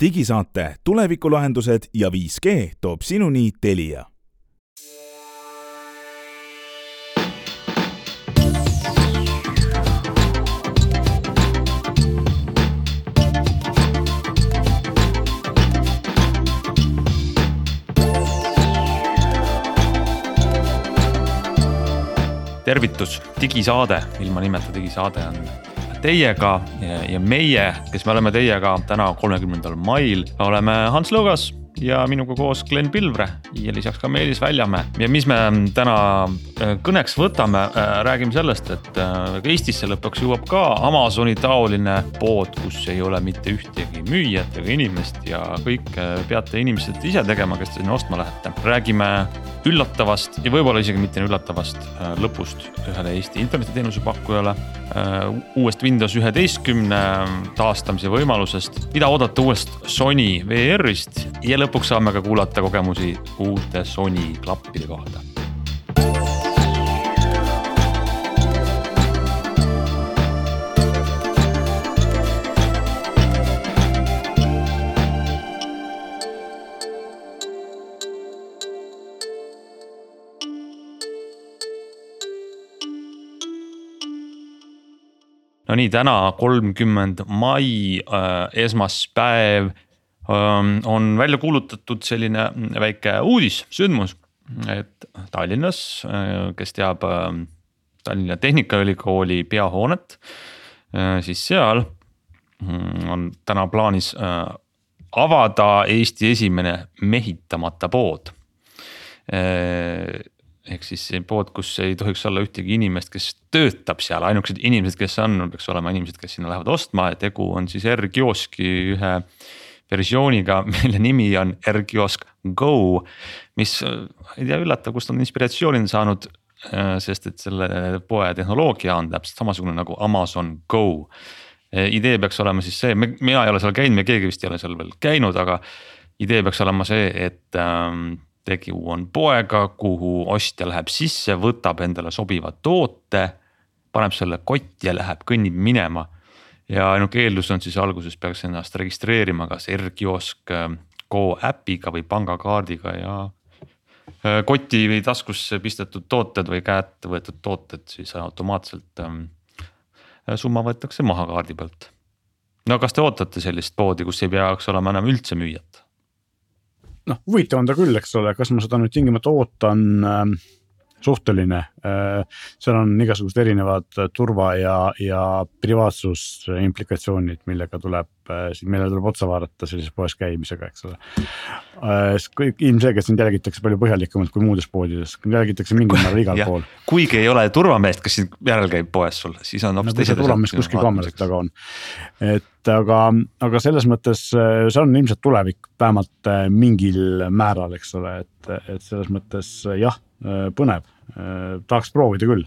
digisaate Tulevikulahendused ja 5G toob sinuni Telia. Tervitus, digisaade, ilma nimeta digisaade on teiega ja, meie, kes me oleme teiega täna, kolmekümnendal mail, oleme Hans Lõugas ja minuga koos Glen Pilvre ja lisaks ka Meelis Väljamäe. ja mis me täna äh, kõneks võtame, äh, räägime sellest, et äh, Eestisse lõpuks jõuab ka Amazoni taoline pood, kus ei ole mitte ühtegi müüjat ega inimest ja kõik peate inimesed ise tegema, kes te sinna ostma lähete. räägime üllatavast ja võib-olla isegi mitte üllatavast lõpust ühele Eesti internetiteenuse pakkujale. uuest Windows üheteistkümne taastamise võimalusest, mida oodata uuest Sony VR-ist ja lõpuks saame ka kuulata kogemusi uute Sony klappide kohta. No nii, täna kolmkümmend mai äh,, esmaspäev on välja kuulutatud selline väike uudis, sündmus, et Tallinnas, kes teab Tallinna Tehnikaülikooli peahoonet, siis seal mm, on täna plaanis avada Eesti esimene mehitamata pood. Ehk siis pood, kus ei tohiks olla ühtegi inimest, kes töötab seal, ainukesed inimesed, kes on, peaks olema inimesed, kes sinna lähevad ostma. Ja tegu on siis R-kioski ühe versiooniga, mille nimi on R-kiosk Go. mis ei tea, üllatav, kust on inspiratsiooni saanud, äh, sest et selle poe tehnoloogia on täpselt samasugune nagu Amazon Go. Äh, idee peaks olema siis see, mina ei ole seal käinud, me keegi vist ei ole seal veel käinud, aga idee peaks olema see, et ähm, tegu on poega, kuhu ostja läheb sisse, võtab endale sobiva toote, paneb selle kotti ja läheb, kõnnib minema ja ainuke eeldus on siis alguses peaks ennast registreerima kas R-kiosk äh, Go äpiga või pangakaardiga ja äh, koti või taskusse pistetud tooted või kätte võetud tooted siis automaatselt ähm, summa võetakse maha kaardi pealt. no kas te ootate sellist poodi, kus ei peaks olema enam üldse müüjat? noh, huvitav on ta küll, eks ole, kas ma seda nüüd tingimata ootan äh suhteline. Äh, seal on igasugused erinevad turva ja, ja privaatsus implikatsioonid, millega tuleb, äh, millele tuleb otsa vaadata sellises poes käimisega, eks ole. Äh, ilmselgelt sind jälgitakse palju põhjalikumalt kui muudes poodides, jälgitakse mingil määral igal pool. kuigi ei ole turvameest, kes sind järel käib poes sul, siis on hoopis no, teised. turvamees kuskil kaamerate taga on, et aga, aga selles mõttes see on ilmselt tulevik vähemalt mingil määral, eks ole, et, et selles mõttes jah Äh, põnev, äh, tahaks proovida küll.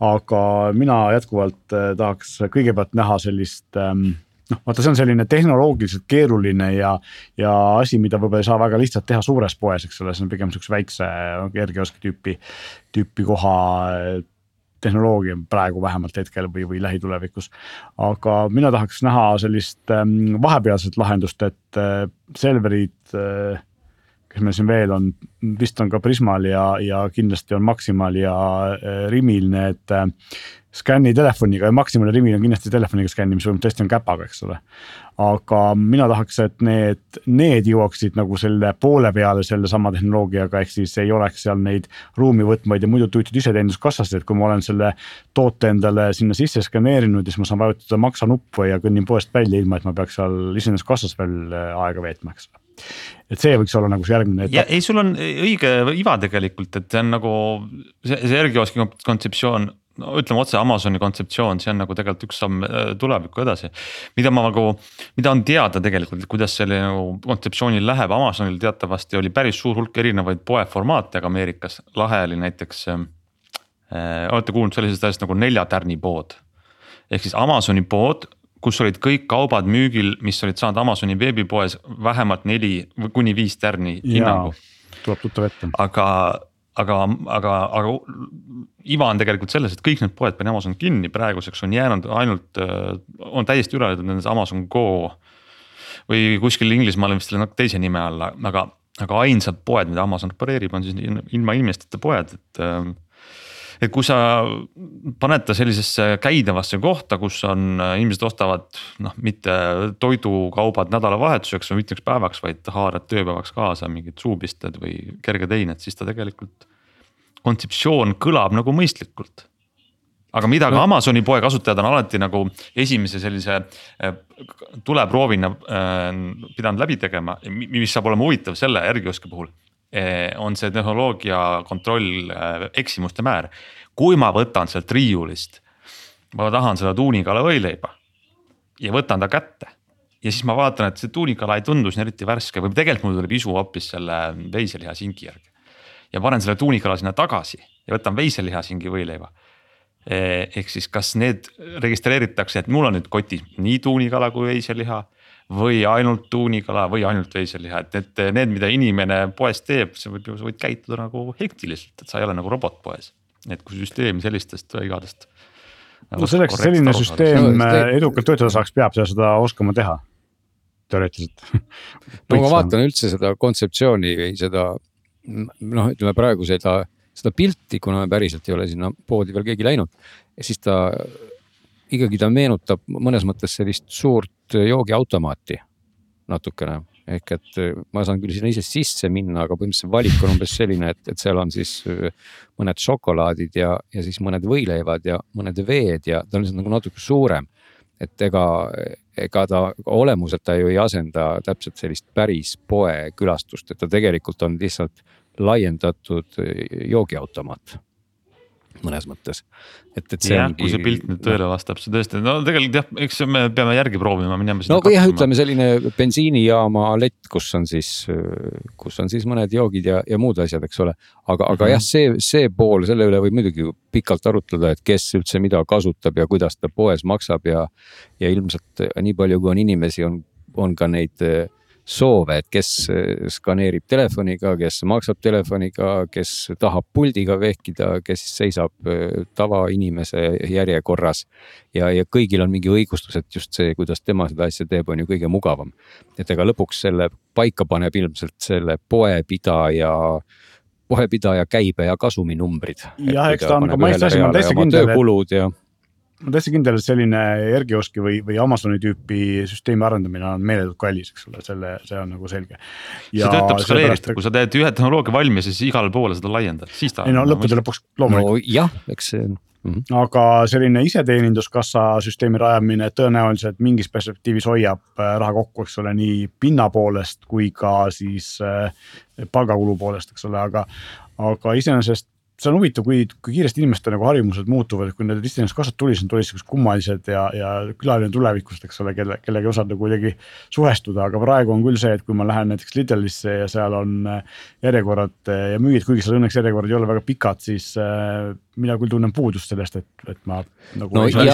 aga mina jätkuvalt äh, tahaks kõigepealt näha sellist ähm, noh, vaata, see on selline tehnoloogiliselt keeruline ja, ja asi, mida võib-olla ei saa väga lihtsalt teha suures poes, eks ole, see on pigem sihukese väikse kergeoski tüüpi, tüüpi koha tehnoloogia praegu vähemalt hetkel või, või lähitulevikus. aga mina tahaks näha sellist ähm, vahepealset lahendust, et äh, Selverid äh, kes meil siin veel on, vist on ka Prismal ja, ja kindlasti on Maximal ja äh, Rimil need äh, skänni telefoniga ja Maximal ja Rimil on kindlasti telefoniga skänni, mis tõesti on käpaga, eks ole. aga mina tahaks, et need, need jõuaksid nagu selle poole peale sellesama tehnoloogiaga, ehk siis ei oleks seal neid ruumi võtmaid ja muidu tuntud iseteeninduskassast, et kui ma olen selle toote endale sinna sisse skaneerinud, siis ma saan vajutada maksa nuppu ja kõnnin poest välja, ilma et ma peaks seal iseenduskassas veel äh, aega veetma, eks ole et see võiks olla nagu see järgmine etapp. ei, sul on õige iva tegelikult, et see on nagu see, see R-kioski kontseptsioon no ütleme otse Amazoni kontseptsioon, see on nagu tegelikult üks samm äh, tulevikku edasi. mida ma nagu, mida on teada tegelikult, kuidas selle nagu kontseptsioonil läheb, Amazonil teatavasti oli päris suur hulk erinevaid poeformaate, aga Ameerikas lahe oli näiteks äh,. olete kuulnud sellisest asjast nagu neljatärnipood ehk siis Amazoni pood kus olid kõik kaubad müügil, mis olid saanud Amazoni veebipoes vähemalt neli või kuni viis tärni hinnangu. tuleb tuttav ette. aga, aga, aga, aga iva on tegelikult selles, et kõik need poed pani Amazon kinni, praeguseks on jäänud ainult, on täiesti üle jäänud nendes Amazon Go või kuskil Inglismaal vist oli natuke teise nime alla, aga, aga ainsad poed, mida Amazon opereerib, on siis ilma inimesteta poed, et ähm, et kui sa paned ta sellisesse käidavasse kohta, kus on, äh, inimesed ostavad noh, mitte toidukaubad nädalavahetuseks või mitmeks päevaks, vaid haarad tööpäevaks kaasa mingid suupisted või kerged eined, siis ta tegelikult. kontseptsioon kõlab nagu mõistlikult aga mida ka. Amazoni poe kasutajad on alati nagu esimese sellise äh, tuleproovina äh, pidanud läbi tegema, mis saab olema huvitav selle järgioski puhul on see tehnoloogia kontroll eh, eksimuste määr. kui ma võtan sealt riiulist, ma tahan seda tuunikala võileiba ja võtan ta kätte ja siis ma vaatan, et see tuunikala ei tundu siin eriti värske või tegelikult mul tuleb isu hoopis selle veiseliha singi järgi. ja panen selle tuunikala sinna tagasi ja võtan veiseliha singi võileiba. Eh, ehk siis, kas need registreeritakse, et mul on nüüd kotis nii tuunikala kui veiseliha või ainult tuunikala või ainult veiseliha, et need, need, mida inimene poes teeb, see võib ju, sa võid käituda nagu hektiliselt, et sa ei ole nagu robot poes. et kui süsteem sellistest vigadest. no selleks, et selline süsteem no, edukalt töötada saaks, peab sa seda oskama teha, teoreetiliselt no ma vaatan üldse seda kontseptsiooni või seda noh, ütleme praegu seda, seda pilti, kuna päriselt ei ole sinna poodi veel keegi läinud, siis ta ikkagi ta meenutab mõnes mõttes sellist suurt joogiautomaati natukene ehk et ma saan küll sinna ise sisse minna, aga põhimõtteliselt valik on umbes selline, et, et seal on siis mõned šokolaadid ja, ja siis mõned võileivad ja mõned veed ja ta on lihtsalt nagu natuke suurem. et ega, ega ta olemuselt ta ju ei asenda täpselt sellist päris poekülastust, et ta tegelikult on lihtsalt laiendatud joogiautomaat mõnes mõttes. et, et see jah, kui see pilt nüüd tõele vastab, see tõesti, no tegelikult jah, eks me peame järgi proovima, minema. no jah, ütleme selline bensiinijaama lett, kus on siis, kus on siis mõned joogid ja, ja muud asjad, eks ole. aga, aga mm -hmm. jah, see, see pool, selle üle võib muidugi pikalt arutleda, et kes üldse mida kasutab ja kuidas ta poes maksab ja. ja ilmselt nii palju, kui on inimesi, on, on ka neid soove, et kes eh, skaneerib telefoniga, kes maksab telefoniga, kes tahab puldiga vehkida, kes seisab eh, tavainimese järjekorras. ja, ja kõigil on mingi õigustus, et just see, kuidas tema seda asja teeb, on ju kõige mugavam. et ega lõpuks selle paika paneb ilmselt selle poepidaja poepidaja käibe ja kasuminumbrid. jah, eks ta on ka mõista asi, ma olen täitsa kindel, et. Ma olen täitsa kindel, et selline Ergioski või, või Amazoni tüüpi süsteemi arendamine on meeletult kallis, eks ole, selle, see on nagu selge. see töötab skaleeritud, kui sa teed ühe tehnoloogia valmis ja siis igale poole seda laiendad, siis ta. ei no lõppude lõpuks loomulikult no,. jah, eks see on Mm -hmm. aga selline iseteeninduskassa süsteemi rajamine tõenäoliselt mingis perspektiivis hoiab äh, raha kokku, eks ole, nii pinna poolest kui ka siis äh, palgakulu poolest, eks ole, aga, aga iseenesest see on huvitav, kui, kui kiiresti inimeste nagu harjumused muutuvad, et kui need iseenesest kasvõi tuli, siis nad olid siuksed kummalised ja, ja külaline tulevikust, eks ole, kelle, kellega ei osanud nagu kuidagi suhestuda, aga praegu on küll see, et kui ma lähen näiteks Lidlisse ja seal on äh, järjekorrad äh, ja müüjad, kuigi seal õnneks järjekorrad ei ole väga pikad, siis äh, mina küll tunnen puudust sellest, et, et ma nagu. no jaa,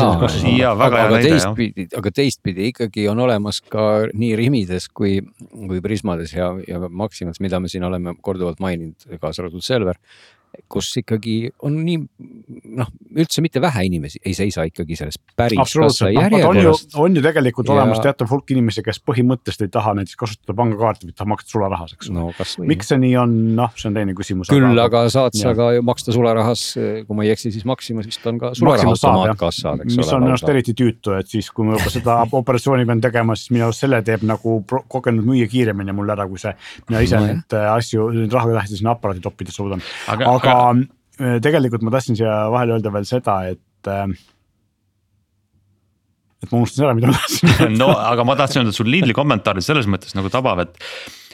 jaa, aga, aga teistpidi, aga teistpidi ikkagi on olemas ka nii Rimides kui, kui Prismades ja, ja Maximas, mida me siin oleme korduvalt maininud, kaasa arvatud Selver kus ikkagi on nii noh, üldse mitte vähe inimesi ei seisa ikkagi selles päris kassa järjekorras. on ju tegelikult ja... olemas teatav hulk inimesi, kes põhimõtteliselt ei taha näiteks kasutada pangakaarti, vaid tahab maksta sularahas, eks no,. miks see nii on, noh, see on teine küsimus. küll aga, aga saad sa ka ju maksta sularahas, kui ma ei eksi, siis Maximas vist on ka sularahaautomaat kassad, eks ole. mis on minu arust eriti tüütu, et siis, kui ma juba seda operatsiooni pean tegema, siis minu arust selle teeb nagu kogenud müüja kiiremini mul ära, kui see. mina ise no, neid asju, neid rahatähti sinna aparaati toppida suudan. aga, aga äh, tegelikult ma tahtsin siia vahele öelda veel seda, et äh, et ma unustasin ära, mida ma tahtsin öelda. No aga ma tahtsin öelda, et sul Lidli kommentaarid selles mõttes nagu tabab, et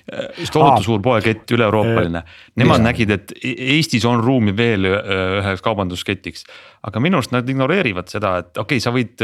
tohutu suur poekett, üle-euroopaline. Nemad ja. nägid, et Eestis on ruumi veel üheks kaubandusketiks. aga minu arust nad ignoreerivad seda, et okei okay,, sa võid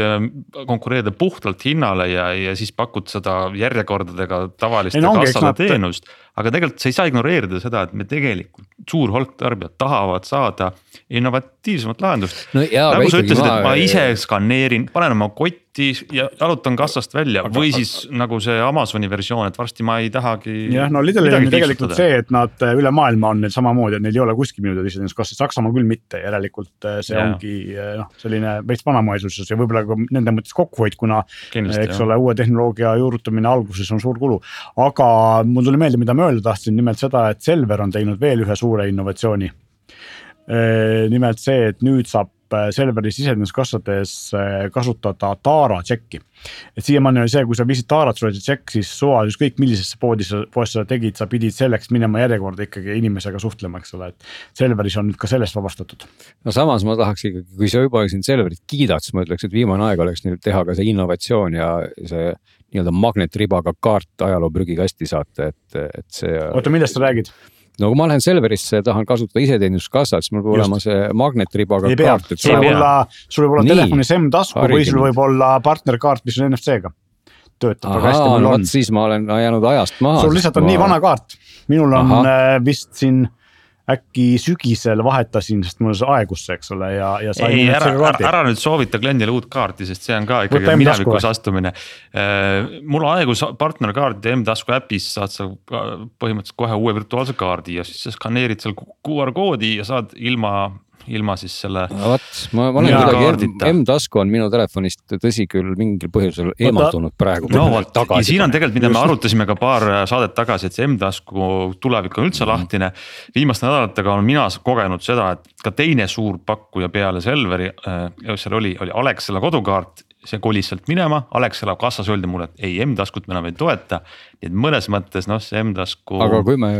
konkureerida puhtalt hinnale ja, ja siis pakud seda järjekordadega tavalist no, kassade nad... teenust. aga tegelikult sa ei saa ignoreerida seda, et me tegelikult, suur hulk tarbijad tahavad saada innovatiivsemat lahendust no. nagu sa ütlesid ma..., et ma ise skaneerin, panen oma kotti lahti ja jalutan kassast välja Aga- või siis nagu see Amazoni versioon, et varsti ma ei tahagi. jah, no Lidlil on ju tegelikult see, et nad äh, üle maailma on neil samamoodi, et neil ei ole kuskil müüdud iseteeninduskassasid, Saksamaal küll mitte, järelikult äh, see Jaa. ongi äh, noh, selline veits vanamoesus ja võib-olla ka nende mõttes kokkuhoid, kuna eks jah. ole, uue tehnoloogia juurutamine alguses on suur kulu. aga mul tuli meelde, mida ma öelda tahtsin, nimelt seda, et Selver on teinud veel ühe suure innovatsiooni. nimelt see, et nüüd saab äh, Selveri sisenduskassades äh, kasutada Taara tšekki. et siiamaani oli see, kui sa viisid Taarat, sul oli see tšekk, siis suva ükskõik millisesse poodi sa, poes sa tegid, sa pidid selleks minema järjekorda ikkagi inimesega suhtlema, eks ole, et. Selveris on nüüd ka sellest vabastatud. no samas ma tahaks ikkagi, kui sa juba siin Selverit kiidad, siis ma ütleks, et viimane aeg oleks neil teha ka see innovatsioon ja see nii-öelda magnetribaga kaart ajaloo prügikasti saata, et, et see. oota, millest sa räägid? No kui ma lähen Selverisse ja tahan kasutada iseteeninduskassat, siis mul peab olema see magnetribaga kaart, et sul võib olla, sul võib olla telefonis M-tasku või sul võib olla partnerkaart, mis on NFC-ga. töötab väga hästi, vot siis ma olen jäänud ajast maha. sul lihtsalt on nii vana kaart, minul on Ahah. äh, vist siin äkki sügisel vahetasin, sest mul see aegus see, eks ole, ja, ja ei, ära, ära, ära nüüd soovita kliendile uut kaarti, sest see on ka ikkagi minevikus astumine. mul aegus partnerkaart ja M-tasku äpis saad sa ka põhimõtteliselt kohe uue virtuaalse kaardi ja siis sa skaneerid seal QR koodi ja saad ilma, ilma siis selle. vot, ma, ma olen kuidagi M-tasku on minu telefonist, tõsi küll, mingil põhjusel eemaldunud praegu. no vot ja siin on tegelikult, mida me arutasime ka paar saadet tagasi, et see M-tasku tulevik on üldse lahtine. viimaste nädalatega olen mina kogenud seda, et ka teine suur pakkuja peale Selveri äh,, seal oli, oli Alexela kodukaart. see kolis sealt minema, Alexela kassas öeldi mulle, et ei M-taskut me enam ei toeta. Et mõnes mõttes noh, see M-tasku. aga kui me,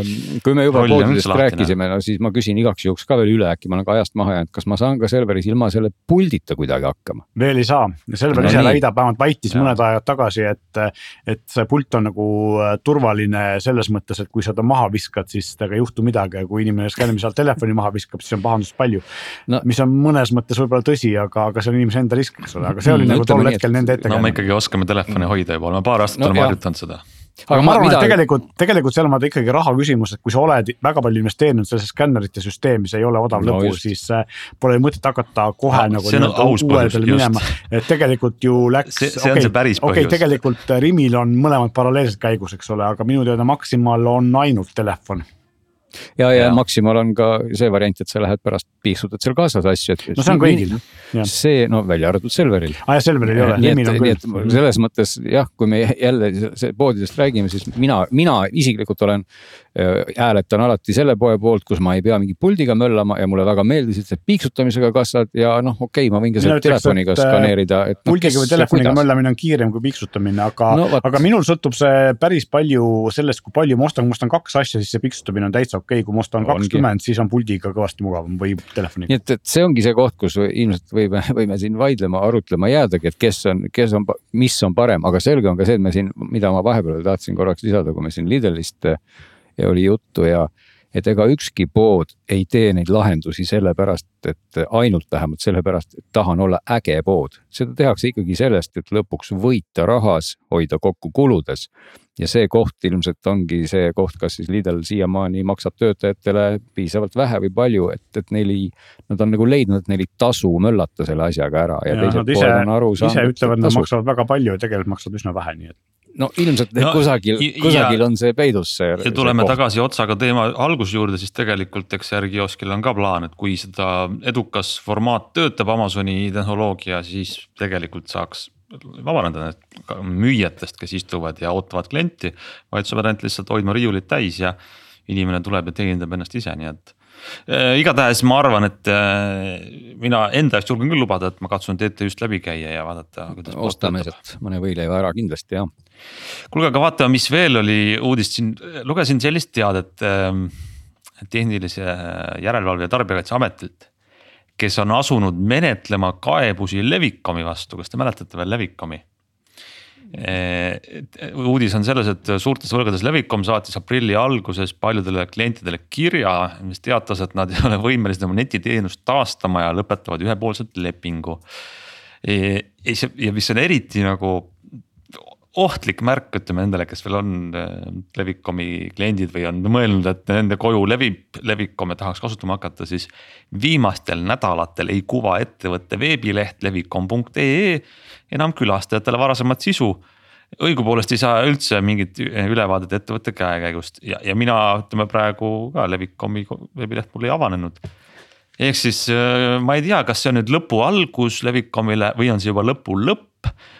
kui me juba üldse lahtine. rääkisime, no siis ma küsin igaks juhuks ka veel üle, äkki ma olen ka ajast maha jäänud, kas ma saan ka Selveris ilma selle puldita kuidagi hakkama? veel ei saa, Selver No ise väidab, vähemalt väitis Jaa. mõned ajad tagasi, et, et see pult on nagu äh, turvaline selles mõttes, et kui sa ta maha viskad, siis temaga ei juhtu midagi ja kui inimene skännimise alt telefoni maha viskab, siis on pahandust palju No- no. mis on mõnes mõttes võib-olla tõsi, aga, aga see on inimese enda risk, eks ole, aga see oli Mm, nagu tol hetkel et- nende no me ikkagi oskame telefoni hoida juba, oleme paar aastat No oleme harjutanud seda. Aga ma arvan, mida- et tegelikult, tegelikult seal on vaata ikkagi raha küsimus, et kui sa oled väga palju investeerinud sellesse skännerite süsteemi, see ei ole odav No lõbu, siis äh, pole mõtet hakata kohe Ah, nagu nii-öelda põhjus, peale minema. et tegelikult ju läks. See- see on see päris okei, põhjus. tegelikult Rimil on mõlemad paralleelselt käigus, eks ole, aga minu teada Maximal on ainult telefon. Ja, ja Jaa. Maximal on ka see variant, et sa lähed pärast piiksutad seal kaasas asju, et. no see on kõigil. jah. see, no välja arvatud Selveril. aa ja Selveril ei ole, nii et, on nii et selles mõttes jah, kui me jälle poodidest räägime, siis mina, mina isiklikult olen hääletan alati selle poe poolt, kus ma ei pea mingi puldiga möllama ja mulle väga meeldisid see piiksutamisega kassad ja noh, okei okay,, ma võin ka ütleks, telefoniga äh, skaneerida, noh, puldiga kes või telefoniga möllamine on kiirem kui piiksutamine, aga No no, aga minul sõltub see päris palju sellest, kui palju ma ostan, kui ma ostan kaks asja, siis see piiksutamine on täitsa okei okay., kui ma ostan kakskümmend, siis on puldiga kõvasti mugavam või telefoniga. nii et, et see ongi see koht, kus ilmselt võime, võime siin vaidlema, arutlema jäädagi, et kes on, kes on, mis on parem, aga selge on ka see, et me siin, mida ma vahepeal tahtsin korraks lisada, kui me siin Lidlist eh, oli juttu ja et ega ükski pood ei tee neid lahendusi sellepärast, et ainult vähemalt sellepärast, et tahan olla äge pood. seda tehakse ikkagi sellest, et lõpuks võita rahas, hoida kokku kuludes. ja see koht ilmselt ongi see koht, kas siis Lidl siiamaani maksab töötajatele piisavalt vähe või palju, et, et neil ei. Nad on nagu leidnud, et neil ei tasu möllata selle asjaga ära ja, ja ja ise poolt on aru saanud. ise ütlevad, nad maksavad väga palju ja tegelikult maksavad üsna vähe, nii et. No ilmselt No, no, kusagil ja-, kusagil on see peidus see. ja tuleme tagasi otsaga teema alguse juurde, siis tegelikult eks järgi Kioskil on ka plaan, et kui seda edukas formaat töötab, Amazoni tehnoloogia, siis tegelikult saaks vabaneda müüjatest, kes istuvad ja ootavad klienti. vaid sa pead ainult lihtsalt hoidma riiulit täis ja inimene tuleb ja teenindab ennast ise, nii et. Igatahes ma arvan, et äh, mina enda eest julgen küll lubada, et ma katsun TTÜ-st läbi käia ja vaadata, kuidas. ostame sealt mõne võileiva ära kindlasti jah. kuulge, aga vaatame, mis veel oli uudist siin, lugesin sellist teadet ähm, tehnilise järelevalve ja tarbijakaitseametilt. kes on asunud menetlema kaebusi Levicomi vastu, kas te mäletate veel Levicomi? Uudis on selles, et suurtes võlgades Levicom saatis aprilli alguses paljudele klientidele kirja, mis teatas, et nad ei ole võimelised oma netiteenust taastama ja lõpetavad ühepoolselt lepingu. ja mis on eriti nagu ohtlik märk, ütleme nendele, kes veel on äh, Levicomi kliendid või on mõelnud, et nende koju levib Levicom ja tahaks kasutama hakata, siis. viimastel nädalatel ei kuva ettevõtte veebileht levicom.ee enam külastajatele varasemat sisu õigupoolest ei saa üldse mingit ülevaadet ettevõtte käekäigust ja, ja mina ütleme praegu ka Levicomi veebileht mul ei avanenud. ehk siis äh, ma ei tea, kas see on nüüd lõpu algus Levicomile või on see juba lõpu lõpp.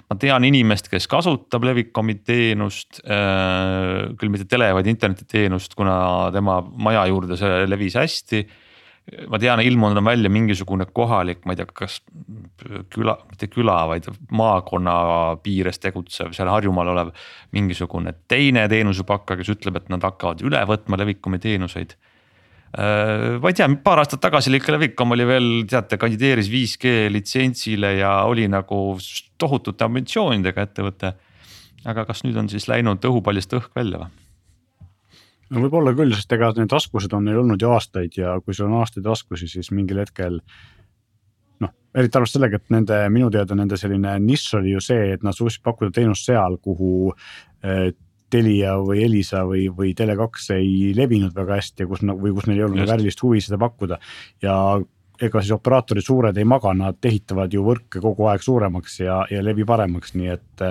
Ma tean inimest, kes kasutab Levicomi teenust, äh, küll mitte tele, vaid internetiteenust, kuna tema maja juurde see levis hästi ma tean, ilmunud on välja mingisugune kohalik, ma ei tea, kas küla, mitte küla, vaid maakonna piires tegutsev, seal Harjumaal olev. mingisugune teine teenusepakkuja, kes ütleb, et nad hakkavad üle võtma Levikumi teenuseid. Äh, ma ei tea, paar aastat tagasi oli ikka Levikom oli veel, teate, kandideeris 5G litsentsile ja oli nagu tohutute ambitsioonidega ettevõte. aga kas nüüd on siis läinud õhupallist õhk välja või? no võib-olla küll, sest ega need raskused on neil olnud ju aastaid ja kui sul on aastaid raskusi, siis mingil hetkel. noh, eriti arvestades sellega, et nende, minu teada nende selline nišš oli ju see, et nad suutsid pakkuda teenust seal, kuhu Telia või Elisa või, või Tele2 ei levinud väga hästi ja kus nagu või kus neil ei olnud nagu ärilist huvi seda pakkuda. ja ega siis operaatorid suured ei maga, nad ehitavad ju võrke kogu aeg suuremaks ja, ja levi paremaks, nii et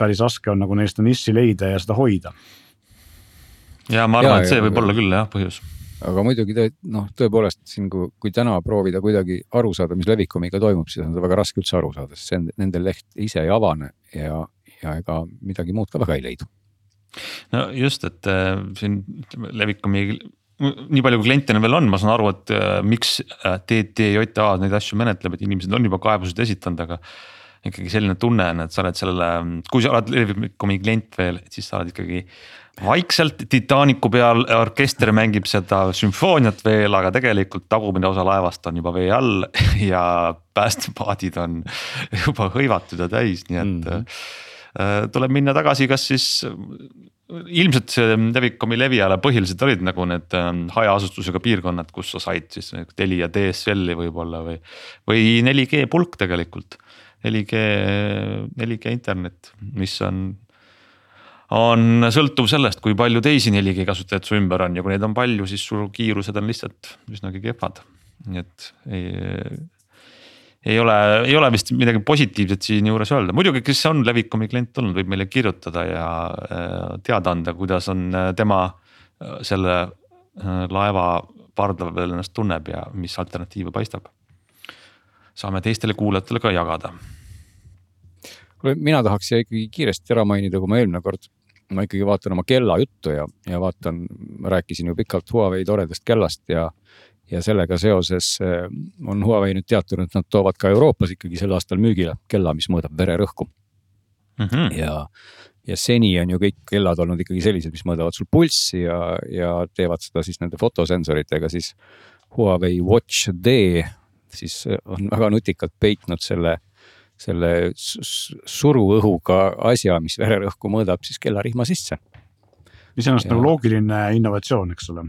päris raske on nagu neil seda nišši leida ja seda hoida ja ma arvan, et see võib olla küll jah, põhjus aga muidugi tõ, noh, tõepoolest siin, kui, kui täna proovida kuidagi aru saada, mis Levikumiga toimub, siis on seda väga raske üldse aru saada, sest see on, nende leht ise ei avane ja, ja ega midagi muud ka väga ei leidu. No just, et äh, siin Levikumi nii palju kui kliente veel on, ma saan aru, et äh, miks äh, TTJA neid asju menetleb, et inimesed on juba kaebused esitanud, aga ikkagi selline tunne on, et sa oled selle, kui sa oled Levikumi klient veel, siis sa oled ikkagi vaikselt Titanicu peal orkester mängib seda sümfooniat veel, aga tegelikult tagumine osa laevast on juba vee all ja päästepaadid on juba hõivatud ja täis, nii et mm. -hmm. Tuleb minna tagasi, kas siis ilmselt see Levicomi leviala põhiliselt olid nagu need ähm, hajaasustusega piirkonnad, kus sa said siis Telia DSL-i võib-olla või, või 4G pulk tegelikult. 4G, 4G internet, mis on on sõltuv sellest, kui palju teisi 4G kasutajaid su ümber on ja kui neid on palju, siis su kiirused on lihtsalt üsnagi kehvad. nii et ei, ei ole, ei ole vist midagi positiivset siinjuures öelda, muidugi, kes on Levicomi klient olnud, võib meile kirjutada ja äh, teada anda, kuidas on äh, tema äh, selle laeva pardal veel ennast tunneb ja mis alternatiive paistab. saame teistele kuulajatele ka jagada kuule, mina tahaks siia ikkagi kiiresti ära mainida, kui ma eelmine kord ma ikkagi vaatan oma kellajuttu ja, ja vaatan, rääkisin ju pikalt Huawei toredast kellast ja. Ja sellega seoses eh, on Huawei nüüd teatanud, et nad toovad ka Euroopas ikkagi sel aastal müügile kella, mis mõõdab vererõhku mm. -hmm. ja, ja seni on ju kõik kellad olnud ikkagi sellised, mis mõõdavad sul pulssi ja, ja teevad seda siis nende fotosensoritega, siis. Huawei Watch D siis on väga nutikalt peitnud selle selle suruõhuga asja, mis vererõhku mõõdab, siis kellarihma sisse. iseenesest nagu loogiline innovatsioon, eks ole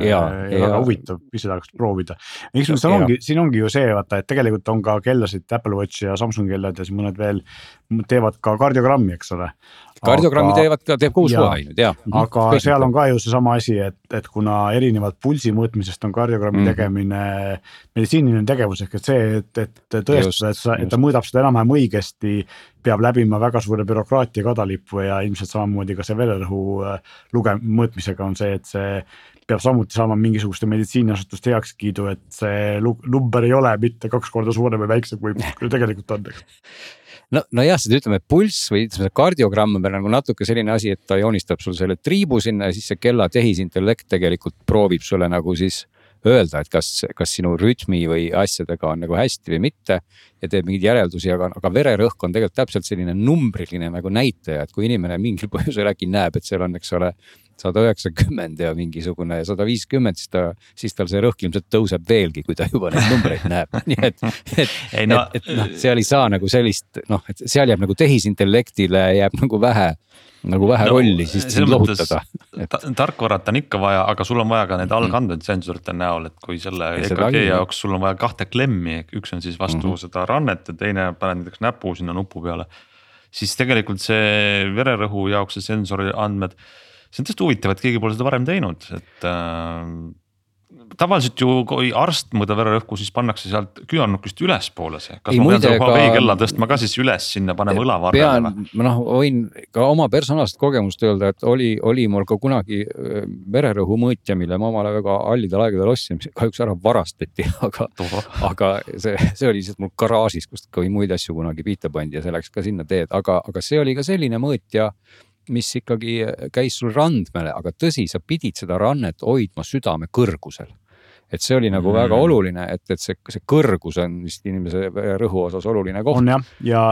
ja, ja, ja väga huvitav, ise tahaks proovida. eks no, siin ongi, siin ongi ju see vaata, et tegelikult on ka kellasid, Apple Watch ja Samsung kellad ja siis mõned veel teevad ka kardiogrammi, eks ole kardiogrammi teevad ka, teeb ka uus nüüd jah. Mhm. aga Kõik seal on ka ju seesama asi, et, et kuna erinevalt pulsi mõõtmisest on kardiogrammi mm. tegemine meditsiiniline tegevus ehk et see, et, et tõestada, et sa, et ta mõõdab seda enam-vähem õigesti. peab läbima väga suure bürokraatia kadalippu ja ilmselt samamoodi ka see vererõhu äh, luge-, mõõtmisega on see, et see peab samuti saama mingisuguste meditsiiniasutuste heakskiidu, et see number ei ole mitte kaks korda suurem või väiksem, kui tegelikult on no, nojah, seda ütleme, pulss või kardiogramm on veel nagu natuke selline asi, et ta joonistab sul selle triibu sinna ja siis see kella tehisintellekt tegelikult proovib sulle nagu siis öelda, et kas, kas sinu rütmi või asjadega on nagu hästi või mitte. ja teeb mingeid järeldusi, aga, aga vererõhk on tegelikult täpselt selline numbriline nagu näitaja, et kui inimene mingil põhjusel äkki näeb, et seal on, eks ole sada üheksakümmend ja mingisugune sada viiskümmend, siis ta, siis tal see rõhk ilmselt tõuseb veelgi, kui ta juba neid numbreid näeb, nii et, et, et, no, et, et noh, seal ei saa nagu sellist noh, et seal jääb nagu tehisintellektile jääb nagu vähe nagu vähe no, rolli, siis sind lohutada et.... tarkvarat on ikka vaja, aga sul on vaja ka need mhm. algandmed sensorite näol, et kui selle EKG jaoks sul on vaja kahte klemmi, üks on siis vastu mm -hmm. seda rannet ja teine paned näiteks näpu sinna nupu peale siis tegelikult see vererõhu jaoks see sensori andmed. See on tõesti huvitav, et keegi pole seda varem teinud, et äh, tavaliselt ju, kui arst mõõdab vererõhku, siis pannakse sealt küünarnukist ülespoole see. kas Ei, ma pean selle ka- kella tõstma ka siis üles sinna, panema õlavarrele pean või?, ma noh, võin ka oma personaalset kogemust öelda, et oli, oli mul ka kunagi öö, vererõhu mõõtja, mille ma omale väga hallidel aegadel ostsin, mis kahjuks ära varastati, aga aga see, see oli lihtsalt mul garaažis, kust ka muid asju kunagi pihta pandi ja see läks ka sinna teed, aga, aga see oli ka selline mõõtja, mis ikkagi käis sul randmele, aga tõsi, sa pidid seda rannet hoidma südame kõrgusel. et see oli nagu Mm. mm. väga oluline, et, et see, see kõrgus on vist inimese rõhu osas oluline koht on. jah, ja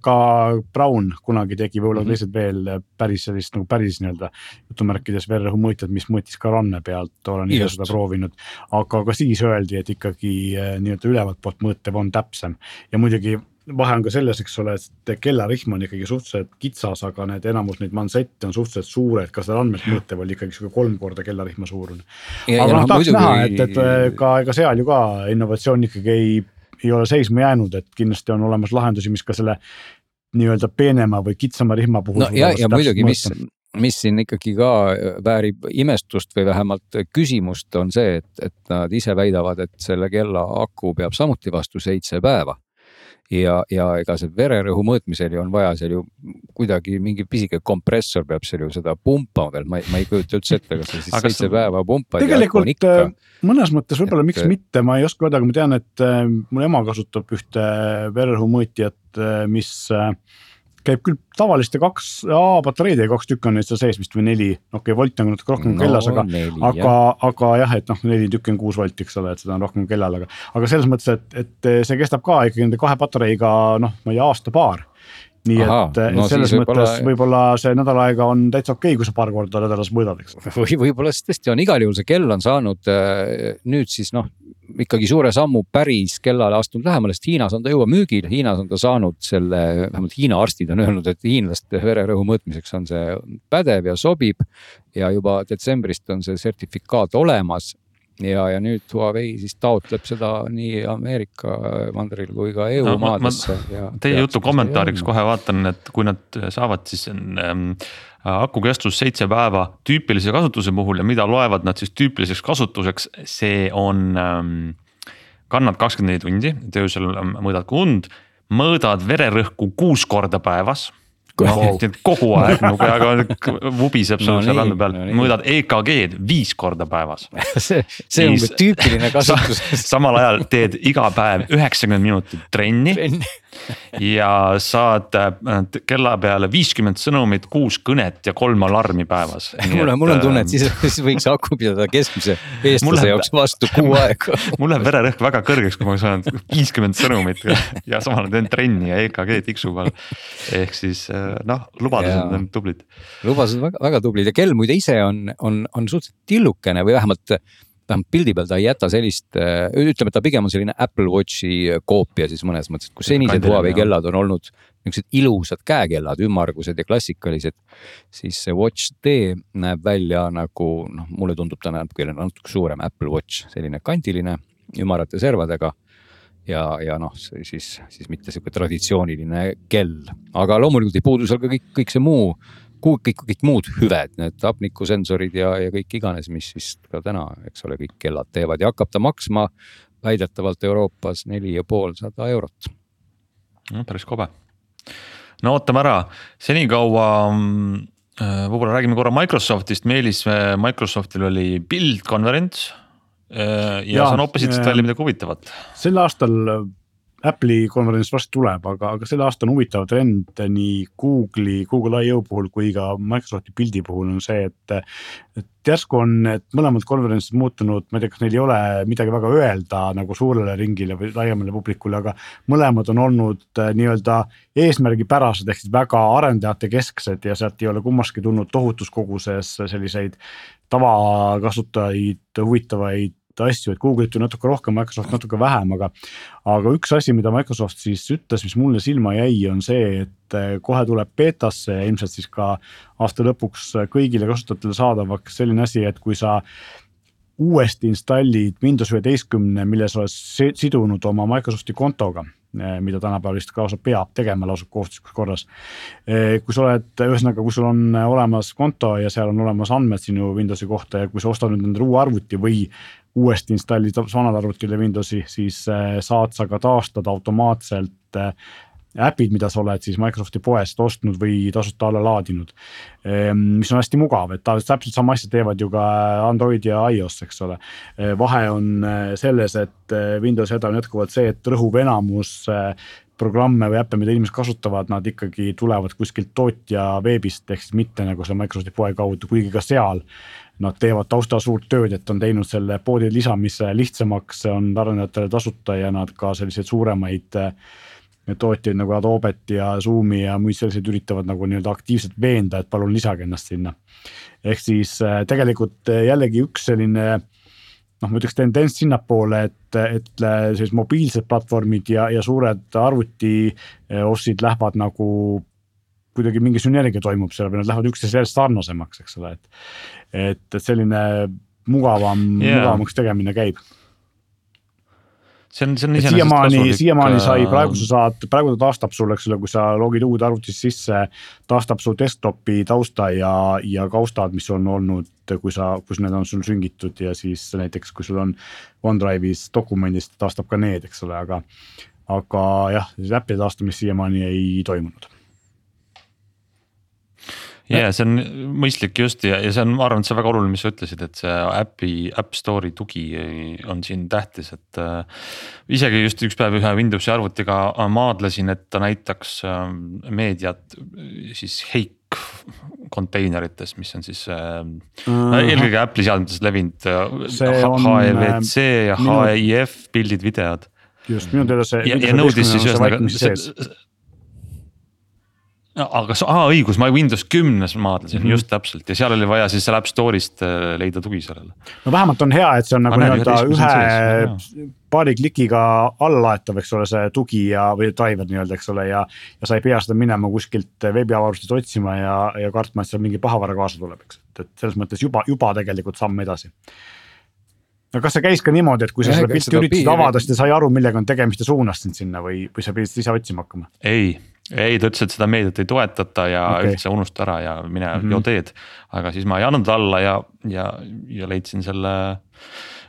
ka Brown kunagi tegi võib-olla Mhm. teised veel päris sellist nagu päris nii-öelda jutumärkides vererõhu mõõtjat, mis mõõtis ka ranne pealt, olen ise seda proovinud. aga ka siis öeldi, et ikkagi eh, nii-öelda ülevalt poolt mõõtev on täpsem ja muidugi vahe on ka selles, eks ole, et kellarihm on ikkagi suhteliselt kitsas, aga need enamus neid mansette on suhteliselt suured, ka seda andmet mõõtev oli ikkagi sihuke kolm korda kellarihma suurune. aga noh, tahaks muidugi- näha, et, et eh, ka ega seal ju ka innovatsioon ikkagi ei, ei ole seisma jäänud, et kindlasti on olemas lahendusi, mis ka selle nii-öelda peenema või kitsama rihma puhul. no ja, ja muidugi, mis, mis siin ikkagi ka väärib imestust või vähemalt küsimust, on see, et, et nad ise väidavad, et selle kella aku peab samuti vastu seitse päeva. ja, ja ega see vererõhu mõõtmisel ju on vaja seal ju kuidagi mingi pisike kompressor peab seal ju seda pumpama veel, ma ei, ma ei kujuta üldse ette, kas sa siis seitse päeva pumpad. tegelikult äh, mõnes mõttes võib-olla miks mitte, ma ei oska öelda, aga ma tean, et äh, mul ema kasutab ühte vererõhu mõõtjat, mis äh, käib küll tavaliste kaks A patareidega, kaks tükki on neid seal sees vist või neli, okei okay,, volt on natuke rohkem kui kellas, aga aga, aga jah, et noh, neli tükki on kuus volti, eks ole, et seda on rohkem kellal, aga, aga selles mõttes, et, et see kestab ka ikkagi nende kahe patareiga noh, ma ei tea, aasta-paar. nii Ahaa, et, et no selles siis mõttes võib-olla- võib-olla see nädal aega on täitsa okei okay,, kui sa paar korda nädalas mõõdad, eks. või võib-olla siis tõesti on igal juhul see kell on saanud äh, nüüd siis noh, ikkagi suure sammu päris kellale astunud lähemale, sest Hiinas on ta juba müügil, Hiinas on ta saanud selle, vähemalt Hiina arstid on öelnud, et hiinlaste vererõhu mõõtmiseks on see pädev ja sobib. ja juba detsembrist on see sertifikaat olemas ja, ja nüüd Huawei siis taotleb seda nii Ameerika mandril kui ka EU No ma- ma- maadesse ja. Teie jutu kommentaariks kohe vaatan, et kui nad saavad, siis on ähm, aku kestus seitse päeva tüüpilise kasutuse puhul ja mida loevad nad siis tüüpiliseks kasutuseks, see on ähm,. kannad kakskümmend neli tundi, et öösel ähm, mõõdad ka und, mõõdad vererõhku kuus korda päevas. Wow. kogu aeg nagu aga vubiseb sul No seal andme peal no, mõõdad EKG-d viis korda päevas. see, see on tüüpiline kasutus. samal ajal teed iga päev üheksakümmend minutit trenni ja saad äh, kella peale viiskümmend sõnumit, kuus kõnet ja kolm alarmi päevas. mul on, mul on tunne, et siis, siis võiks aku pidada keskmise eestlase läheb- jaoks vastu kuu aega. mul läheb vererõhk väga kõrgeks, kui ma saan viiskümmend sõnumit ja, samal ajal teen trenni ja EKG tiksub all. ehk siis äh, noh, lubadused on tublid. lubased väga, väga tublid ja kell muide ise on, on, on suhteliselt tillukene või vähemalt, vähemalt pildi peal ta ei jäta sellist, ütleme, ta pigem on selline Apple Watchi koopia siis mõnes mõttes, et kui senised Huawei kellad on olnud niisugused ilusad käekellad, ümmargused ja klassikalised, siis see Watch D näeb välja nagu noh, mulle tundub ta natuke, natuke suurem Apple Watch, selline kandiline, ümarate servadega ja, ja noh, siis, siis mitte sihuke traditsiooniline kell, aga loomulikult ei puudu seal ka kõik, kõik see muu, kõik, kõik muud hüved, need hapnikusensorid ja, ja kõik iganes, mis siis ka täna, eks ole, kõik kellad teevad ja hakkab ta maksma väidetavalt Euroopas neli ja poolsada eurot. no päris kobe. no ootame ära, senikaua mm, äh, võib-olla räägime korra Microsoftist, Meelis, Microsoftil oli Build konverents. ja, ja Jaa, sa noppisid sealt äh, välja midagi huvitavat. sel aastal Apple'i konverents varsti tuleb, aga, aga sel aastal on huvitav trend nii Google'i, Google I.O puhul kui ka Microsofti pildi puhul on see, et. et järsku on need mõlemad konverentsid muutunud, ma ei tea, kas neil ei ole midagi väga öelda nagu suurele ringile või laiemale publikule, aga mõlemad on olnud äh, nii-öelda eesmärgipärased ehk siis väga arendajate kesksed ja sealt ei ole kummaski tulnud tohutus koguses selliseid tavakasutajaid huvitavaid asju, et Google'it ju natuke rohkem, Microsoft natuke vähem, aga. aga üks asi, mida Microsoft siis ütles, mis mulle silma jäi, on see, et eh, kohe tuleb beetasse ja ilmselt siis ka aasta lõpuks kõigile kasutajatele saadavaks selline asi, et kui sa uuesti installid Windows üheteistkümne, mille sa oled si- sidunud oma Microsofti kontoga, mida tänapäeval vist lausa peab tegema lausa kohustuslikus korras. kui sa oled, ühesõnaga, kui sul on olemas konto ja seal on olemas andmed sinu Windowsi kohta ja kui sa ostad nüüd endale uue arvuti või uuesti installid vanale arvutile Windowsi, siis saad sa ka taastada automaatselt äpid, mida sa oled siis Microsofti poest ostnud või tasuta alla laadinud. Ehm, mis on hästi mugav, et täpselt sama asja teevad ju ka Android ja iOS, eks ole. Ehm, vahe on eh, selles, et Windowsi häda on jätkuvalt see, et rõhuv enamus programme või äppe, mida inimesed kasutavad, nad ikkagi tulevad kuskilt tootja veebist, ehk siis mitte nagu selle Microsofti poe kaudu, kuigi ka seal nad teevad taustal suurt tööd, et on teinud selle poodi lisamise lihtsamaks, on arendajatele tasuta ja nad ka selliseid suuremaid äh, tootjaid nagu Adobet ja Zoom'i ja muid selliseid üritavad nagu nii-öelda aktiivselt veenda, et palun lisage ennast sinna. ehk siis äh, tegelikult äh, jällegi üks selline noh, ma ütleks tendents sinnapoole, et, et sellised mobiilsed platvormid ja, ja suured arvutiossid lähevad nagu kuidagi mingi sünergia toimub seal või nad lähevad üksteisele järjest sarnasemaks, eks ole, et. et, selline mugavam yeah., mugavamaks tegemine käib see on, see on iseenesest siiamaani, siiamaani sai, äh, praegu sa saad, praegu ta taastab sul, eks ole, kui sa logid uude arvutisse sisse, taastab su desktopi tausta ja, ja kaustad, mis on olnud, kui sa, kus need on sul süngitud ja siis näiteks, kui sul on OneDrive'is dokumendis, taastab ka need, eks ole, aga. aga jah, äppide taastamist siiamaani ei toimunud ja yeah, see on mõistlik just ja, ja see on, ma arvan, et see on väga oluline, mis sa ütlesid, et see äpi, App Store'i tugi on siin tähtis, et äh,. isegi just üks päev ühe Windowsi arvutiga maadlesin, et ta näitaks äh, meediat siis Heik konteinerites, mis on siis äh, mm. eelkõige Apple'i seadmetes levinud HEVC ja minu... HEIF pildid, videod. just, minu teada see. ja, ja nõudis siis ühesõnaga aga aa õigus, ma Windows kümnes maadlesin mm -hmm. just täpselt ja seal oli vaja siis seal App Store'ist äh, leida tugi sellele. no vähemalt on hea, et see on nagu nii-öelda ühe paari klikiga allalaetav, eks ole, see tugi ja, või driver nii-öelda, eks ole, ja. ja sa ei pea seda minema kuskilt veebiavarustist otsima ja, ja kartma, et seal mingi pahavara kaasa tuleb, eks, et, et selles mõttes juba, juba tegelikult samm edasi no kas see käis ka niimoodi, et kui sa seda pilti üritasid avada, siis ta sai aru, millega on tegemist ja suunas sind sinna või, või sa pidid ise otsima hakkama? ei, ei, ta ütles, et seda meediat ei toetata ja okay. üldse unusta ära ja mine mm -hmm. joo teed. aga siis ma ei andnud alla ja, ja, ja leidsin selle.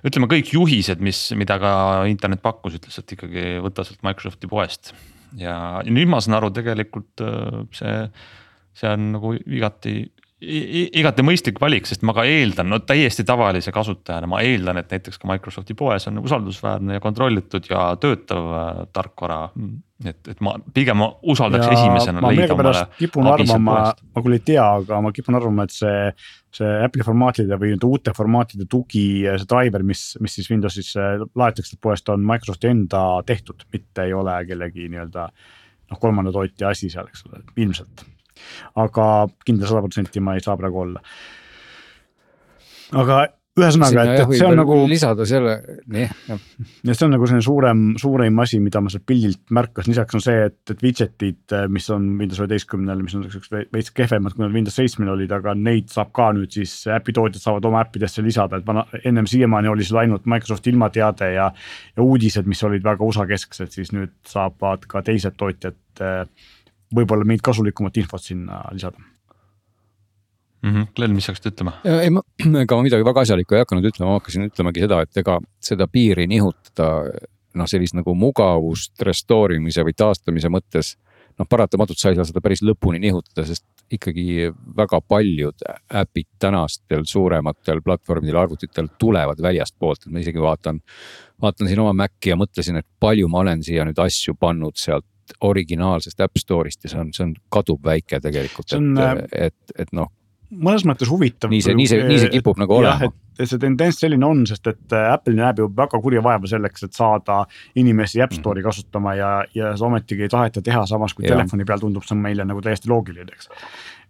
ütleme kõik juhised, mis, mida ka internet pakkus, ütles, et ikkagi võta sealt Microsofti poest. ja, nüüd ma saan aru, tegelikult äh, see, see on nagu igati igati mõistlik valik, sest ma ka eeldan, no täiesti tavalise kasutajana, ma eeldan, et näiteks ka Microsofti poes on usaldusväärne ja kontrollitud ja töötav äh, tarkvara et, et ma pigem usaldaks ja esimesena leida omale. kipun arvama, ma küll ei tea, aga ma kipun arvama, et see, see Apple'i formaatide või nüüd uute formaatide tugi, see driver, mis, mis siis Windowsis laetakse poest, on Microsofti enda tehtud, mitte ei ole kellegi nii-öelda noh, kolmanda tootja asi seal, eks ole, ilmselt. Aga kindel sada protsenti ma ei saa praegu olla. aga ühesõnaga, et, et see on nagu. lisada selle, nii, ja see on nagu selline suurem, suurim asi, mida ma sealt pildilt märkasin, lisaks on see, et, et widget'id, mis on Windows üheteistkümnel, mis on siuksed veits kehvemad, kui nad Windows seitsmel olid, aga neid saab ka nüüd siis äpi tootjad saavad oma äppidesse lisada, et vana, ennem siiamaani oli seal ainult Microsofti ilmateade ja. ja uudised, mis olid väga USA kesksed, siis nüüd saavad ka teised tootjad eh, võib-olla mingit kasulikumat infot sinna lisada mm. -hmm. Glen, mis sa hakkasid ütlema? ei, ma, ega ma midagi väga asjalikku ei hakanud ütlema, ma hakkasin ütlemagi seda, et ega seda piiri nihutada noh, sellist nagu mugavust restore imise või taastamise mõttes. noh, paratamatult sa ei saa seda päris lõpuni nihutada, sest ikkagi väga paljud äpid tänastel suurematel platvormidel, arvutitel tulevad väljastpoolt, et ma isegi vaatan. vaatan siin oma Maci ja mõtlesin, et palju ma olen siia nüüd asju pannud sealt originaalsest App Store'ist ja see on, see on kaduvväike tegelikult, et, äh, et, et noh mõnes mõttes huvitav. nii see, nii see, nii see kipub nagu olema. et see tendents selline on, sest et äh, Apple näeb ju väga kurja vaeva selleks, et saada inimesi App Store'i mhm. kasutama ja, ja ometigi ei taheta teha, samas kui ja. telefoni peal tundub see meile nagu täiesti loogiline, eks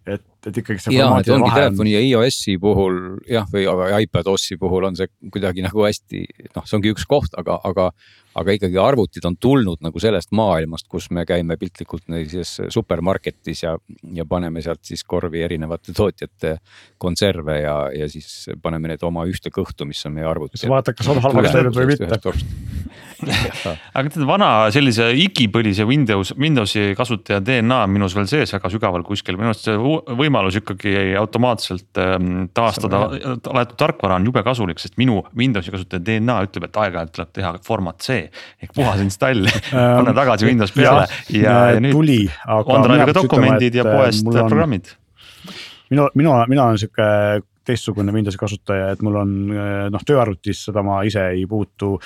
et, et ikkagi see. ja, et ongi telefoni ja iOS-i puhul jah, või iPad OS-i puhul on see kuidagi nagu hästi noh, see ongi üks koht, aga, aga aga ikkagi arvutid on tulnud nagu sellest maailmast, kus me käime piltlikult siis supermarketis ja, ja paneme sealt siis korvi erinevate tootjate konserve ja, ja siis paneme need oma ühte kõhtu, mis on meie arvuti. sa vaatad, kas on halvaks läinud või mitte. aga tead, vana sellise igipõlise Windows, Windowsi kasutaja DNA on minus veel sees väga sügaval kuskil, minu arust see võimalus ikkagi automaatselt ähm, taastada laetud tarkvara on jube kasulik, sest minu Windowsi kasutaja DNA ütleb, et aeg-ajalt tuleb teha format C ehk puhas install. Panna tagasi Windows peale. ja, ja, ja nüüd tuli, OneDrive'iga dokumendid ütlema, ja poest on, programmid. minu, minu, mina olen sihuke teistsugune Windowsi kasutaja, et mul on noh, tööarvutis seda ma ise ei puutu.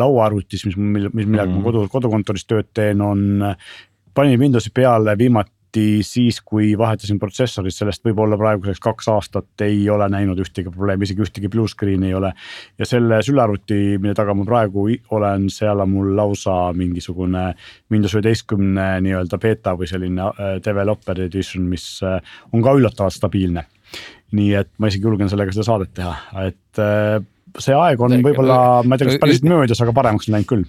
lauaarvutis, mis, mis, millega mm. ma kodu, kodukontoris tööd teen, on, panin Windowsi peale viimati siis, kui vahetasin protsessorit, sellest võib-olla praeguseks kaks aastat ei ole näinud ühtegi probleemi, isegi ühtegi blue screen'i ei ole. ja selle sülearvuti, mille taga ma praegu olen, seal on mul lausa mingisugune Windows üheteistkümne nii-öelda beeta või selline developer edition, mis on ka üllatavalt stabiilne nii et ma isegi julgen sellega seda saadet teha, et äh, see aeg on võib-olla, ma ei tea, kas päris möödas, aga paremaks on läinud küll.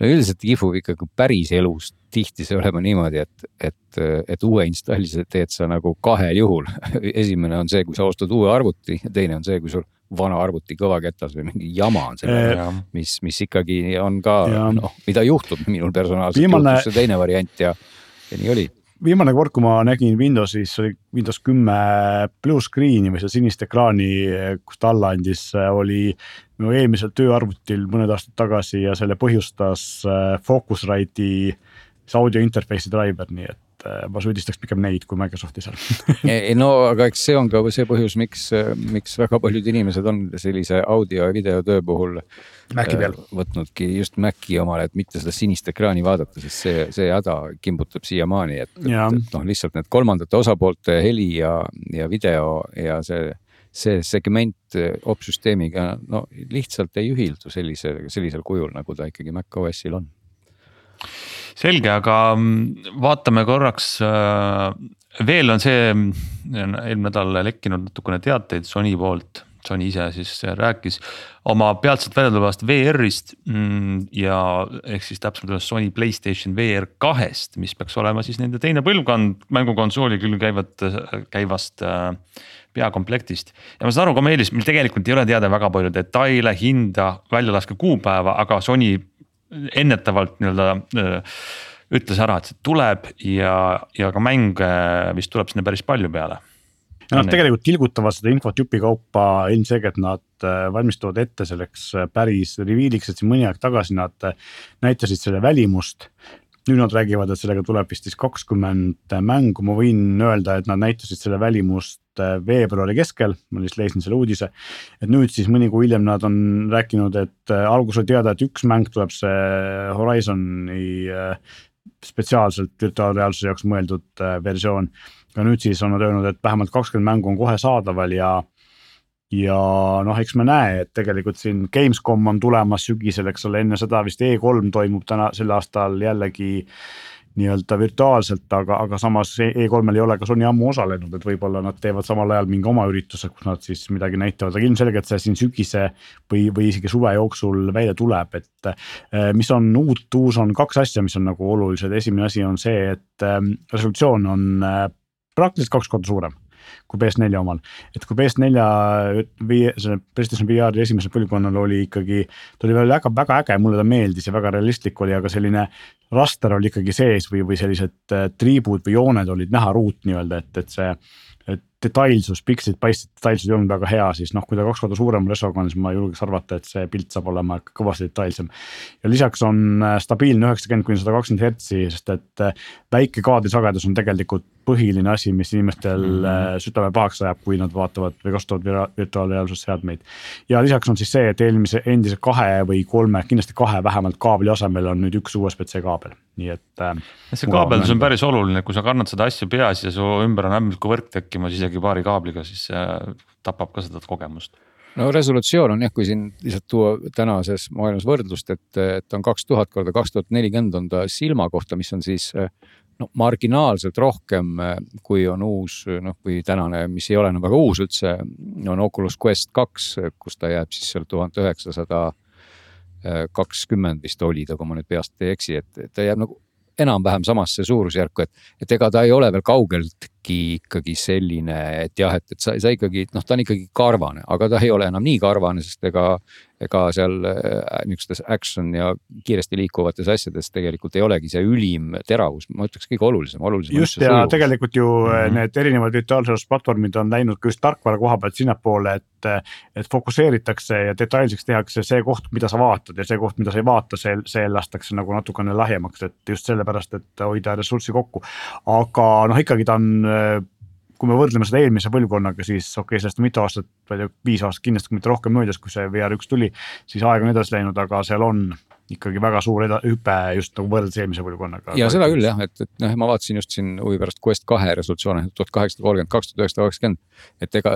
no üldiselt kipub ikkagi päris elus tihti see olema niimoodi, et, et, et uue installi sa teed sa nagu kahel juhul. esimene on see, kui sa ostad uue arvuti ja teine on see, kui sul vana arvuti kõvaketas või mingi jama on sellega, mis, mis ikkagi on ka noh, mida juhtub minul personaalselt juhtus see teine variant ja, ja nii oli viimane kord, kui ma nägin Windowsis, oli Windows kümme blue screen'i või seda sinist ekraani, kus ta alla andis, oli minu eelmisel tööarvutil mõned aastad tagasi ja selle põhjustas äh, Focusrite'i audio interface'i driver, nii et et äh, ma süüdistaks pigem neid kui Microsofti seal no aga eks see on ka see põhjus, miks, miks väga paljud inimesed on sellise audio ja videotöö puhul. Maci peal. Äh, võtnudki just Maci omale, et mitte seda sinist ekraani vaadata, sest see, see häda kimbutab siiamaani, et, et, et noh, lihtsalt need kolmandate osapoolte heli ja, ja video ja see see segment opsüsteemiga no lihtsalt ei ühildu sellise, sellisel kujul, nagu ta ikkagi Mac OS-il on selge, aga mm, vaatame korraks äh, veel on see eelmine nädal lekkinud natukene teateid Sony poolt. Sony ise siis rääkis oma peatselt välja tulevast VR-ist mm, ja ehk siis täpsemalt öeldes Sony Playstation VR kahest, mis peaks olema siis nende teine põlvkond mängukonsooli küll käivat, käivast äh, peakomplektist. ja ma saan aru ka Meelis, meil tegelikult ei ole teada väga palju detaile, hinda, väljalaske kuupäeva, aga Sony ennetavalt nii-öelda ütles ära, et see tuleb ja, ja ka mänge vist tuleb sinna päris palju peale. ja nad tegelikult tilgutavad seda infot jupikaupa, ilmselgelt nad valmistuvad ette selleks päris reveal'iks, et siin mõni aeg tagasi nad näitasid selle välimust nüüd nad räägivad, et sellega tuleb vist siis kakskümmend mängu, ma võin öelda, et nad näitasid selle välimust äh, veebruari keskel, ma lihtsalt leidsin selle uudise. et nüüd siis mõni kuu hiljem nad on rääkinud, et äh, alguses oli teada, et üks mäng tuleb see Horizon'i äh, spetsiaalselt virtuaalreaalsuse jaoks mõeldud versioon. aga nüüd siis on nad öelnud, et vähemalt kakskümmend mängu on kohe saadaval ja ja noh, eks me näe, et tegelikult siin Gamescom on tulemas sügisel, eks ole, enne seda vist E3 toimub täna sel aastal jällegi nii-öelda virtuaalselt, aga, aga samas E3-l ei ole ka Sony ammu osalenud, et võib-olla nad teevad samal ajal mingi oma ürituse, kus nad siis midagi näitavad, aga ilmselgelt see siin sügise või, või isegi suve jooksul välja tuleb, et. Eh, mis on uut, uus on kaks asja, mis on nagu olulised, esimene asi on see, et eh, resolutsioon on eh, praktiliselt kaks korda suurem kui PS4 omal. et kui PS4 selle PlayStation VR-i esimesel põlvkonnal oli ikkagi, ta oli veel väga, väga äge, mulle ta meeldis ja väga realistlik oli, aga selline raster oli ikkagi sees või, või sellised äh, triibud või jooned olid näha ruut nii-öelda, et, et see et detailsus, pikslid paistsid, detailsus ei olnud väga hea, siis noh, kui ta kaks korda suurem resoga on, siis ma julgeks arvata, et see pilt saab olema kõvasti detailsem. ja lisaks on äh, stabiilne üheksakümmend kuni sada kakskümmend hertsi, sest et äh, väike kaadrisagedus on tegelikult põhiline asi, mis inimestel mm -hmm. südame pahaks ajab, kui nad vaatavad või kasutavad virtuaalreaalsusseadmeid. ja lisaks on siis see, et eelmise, endise kahe või kolme, kindlasti kahe vähemalt kaabli asemel on nüüd üks USB-C kaabel, nii et äh,. see kaabeldus on päris oluline, kui sa kannad seda asja peas ja su ümber on ämblik võrk tekkimas isegi paari kaabliga, siis see tapab ka seda kogemust no resolutsioon on jah, kui siin lihtsalt tuua tänases maailmas võrdlust, et, et on kaks tuhat korda kaks tuhat nelikümmend on ta silma kohta, mis on siis no marginaalselt rohkem, äh, kui on uus noh, kui tänane, mis ei ole enam väga uus üldse, on Oculus Quest kaks, kus ta jääb siis seal tuhat üheksasada kakskümmend vist oli ta, kui ma nüüd peast ei eksi, et ta jääb nagu enam-vähem samasse suurusjärku, et, et ega ta ei ole veel kaugelt ikkagi, ikkagi selline, et jah, et, et sa, sa ikkagi noh, ta on ikkagi karvane, aga ta ei ole enam nii karvane, sest ega ega seal äh, niisugustes action ja kiiresti liikuvates asjades tegelikult ei olegi see ülim teravus, ma ütleks kõige olulisem, olulisem. just ja sujuvus. tegelikult ju mm -hmm. need erinevad virtuaalsusplatvormid on läinud ka just tarkvara koha pealt sinnapoole, et, et fokusseeritakse ja detailseks tehakse see koht, mida sa vaatad ja see koht, mida sa ei vaata, see, see lastakse nagu natukene lahjemaks, et just sellepärast, et hoida ressurssi kokku. aga noh, ikkagi ta on kui me võrdleme seda eelmise põlvkonnaga, siis okei okay,, sellest on mitu aastat, ma ei tea, viis aastat kindlasti, kui mitte rohkem möödas, kui see VR1 tuli, siis aeg on edasi läinud, aga seal on ikkagi väga suur hüpe just nagu võrreldes eelmise põlvkonnaga. ja seda küll jah, et, et noh, ma vaatasin just siin huvi pärast Quest kahe resolutsioone tuhat kaheksasada kolmkümmend, kaks tuhat üheksasada kakskümmend. et ega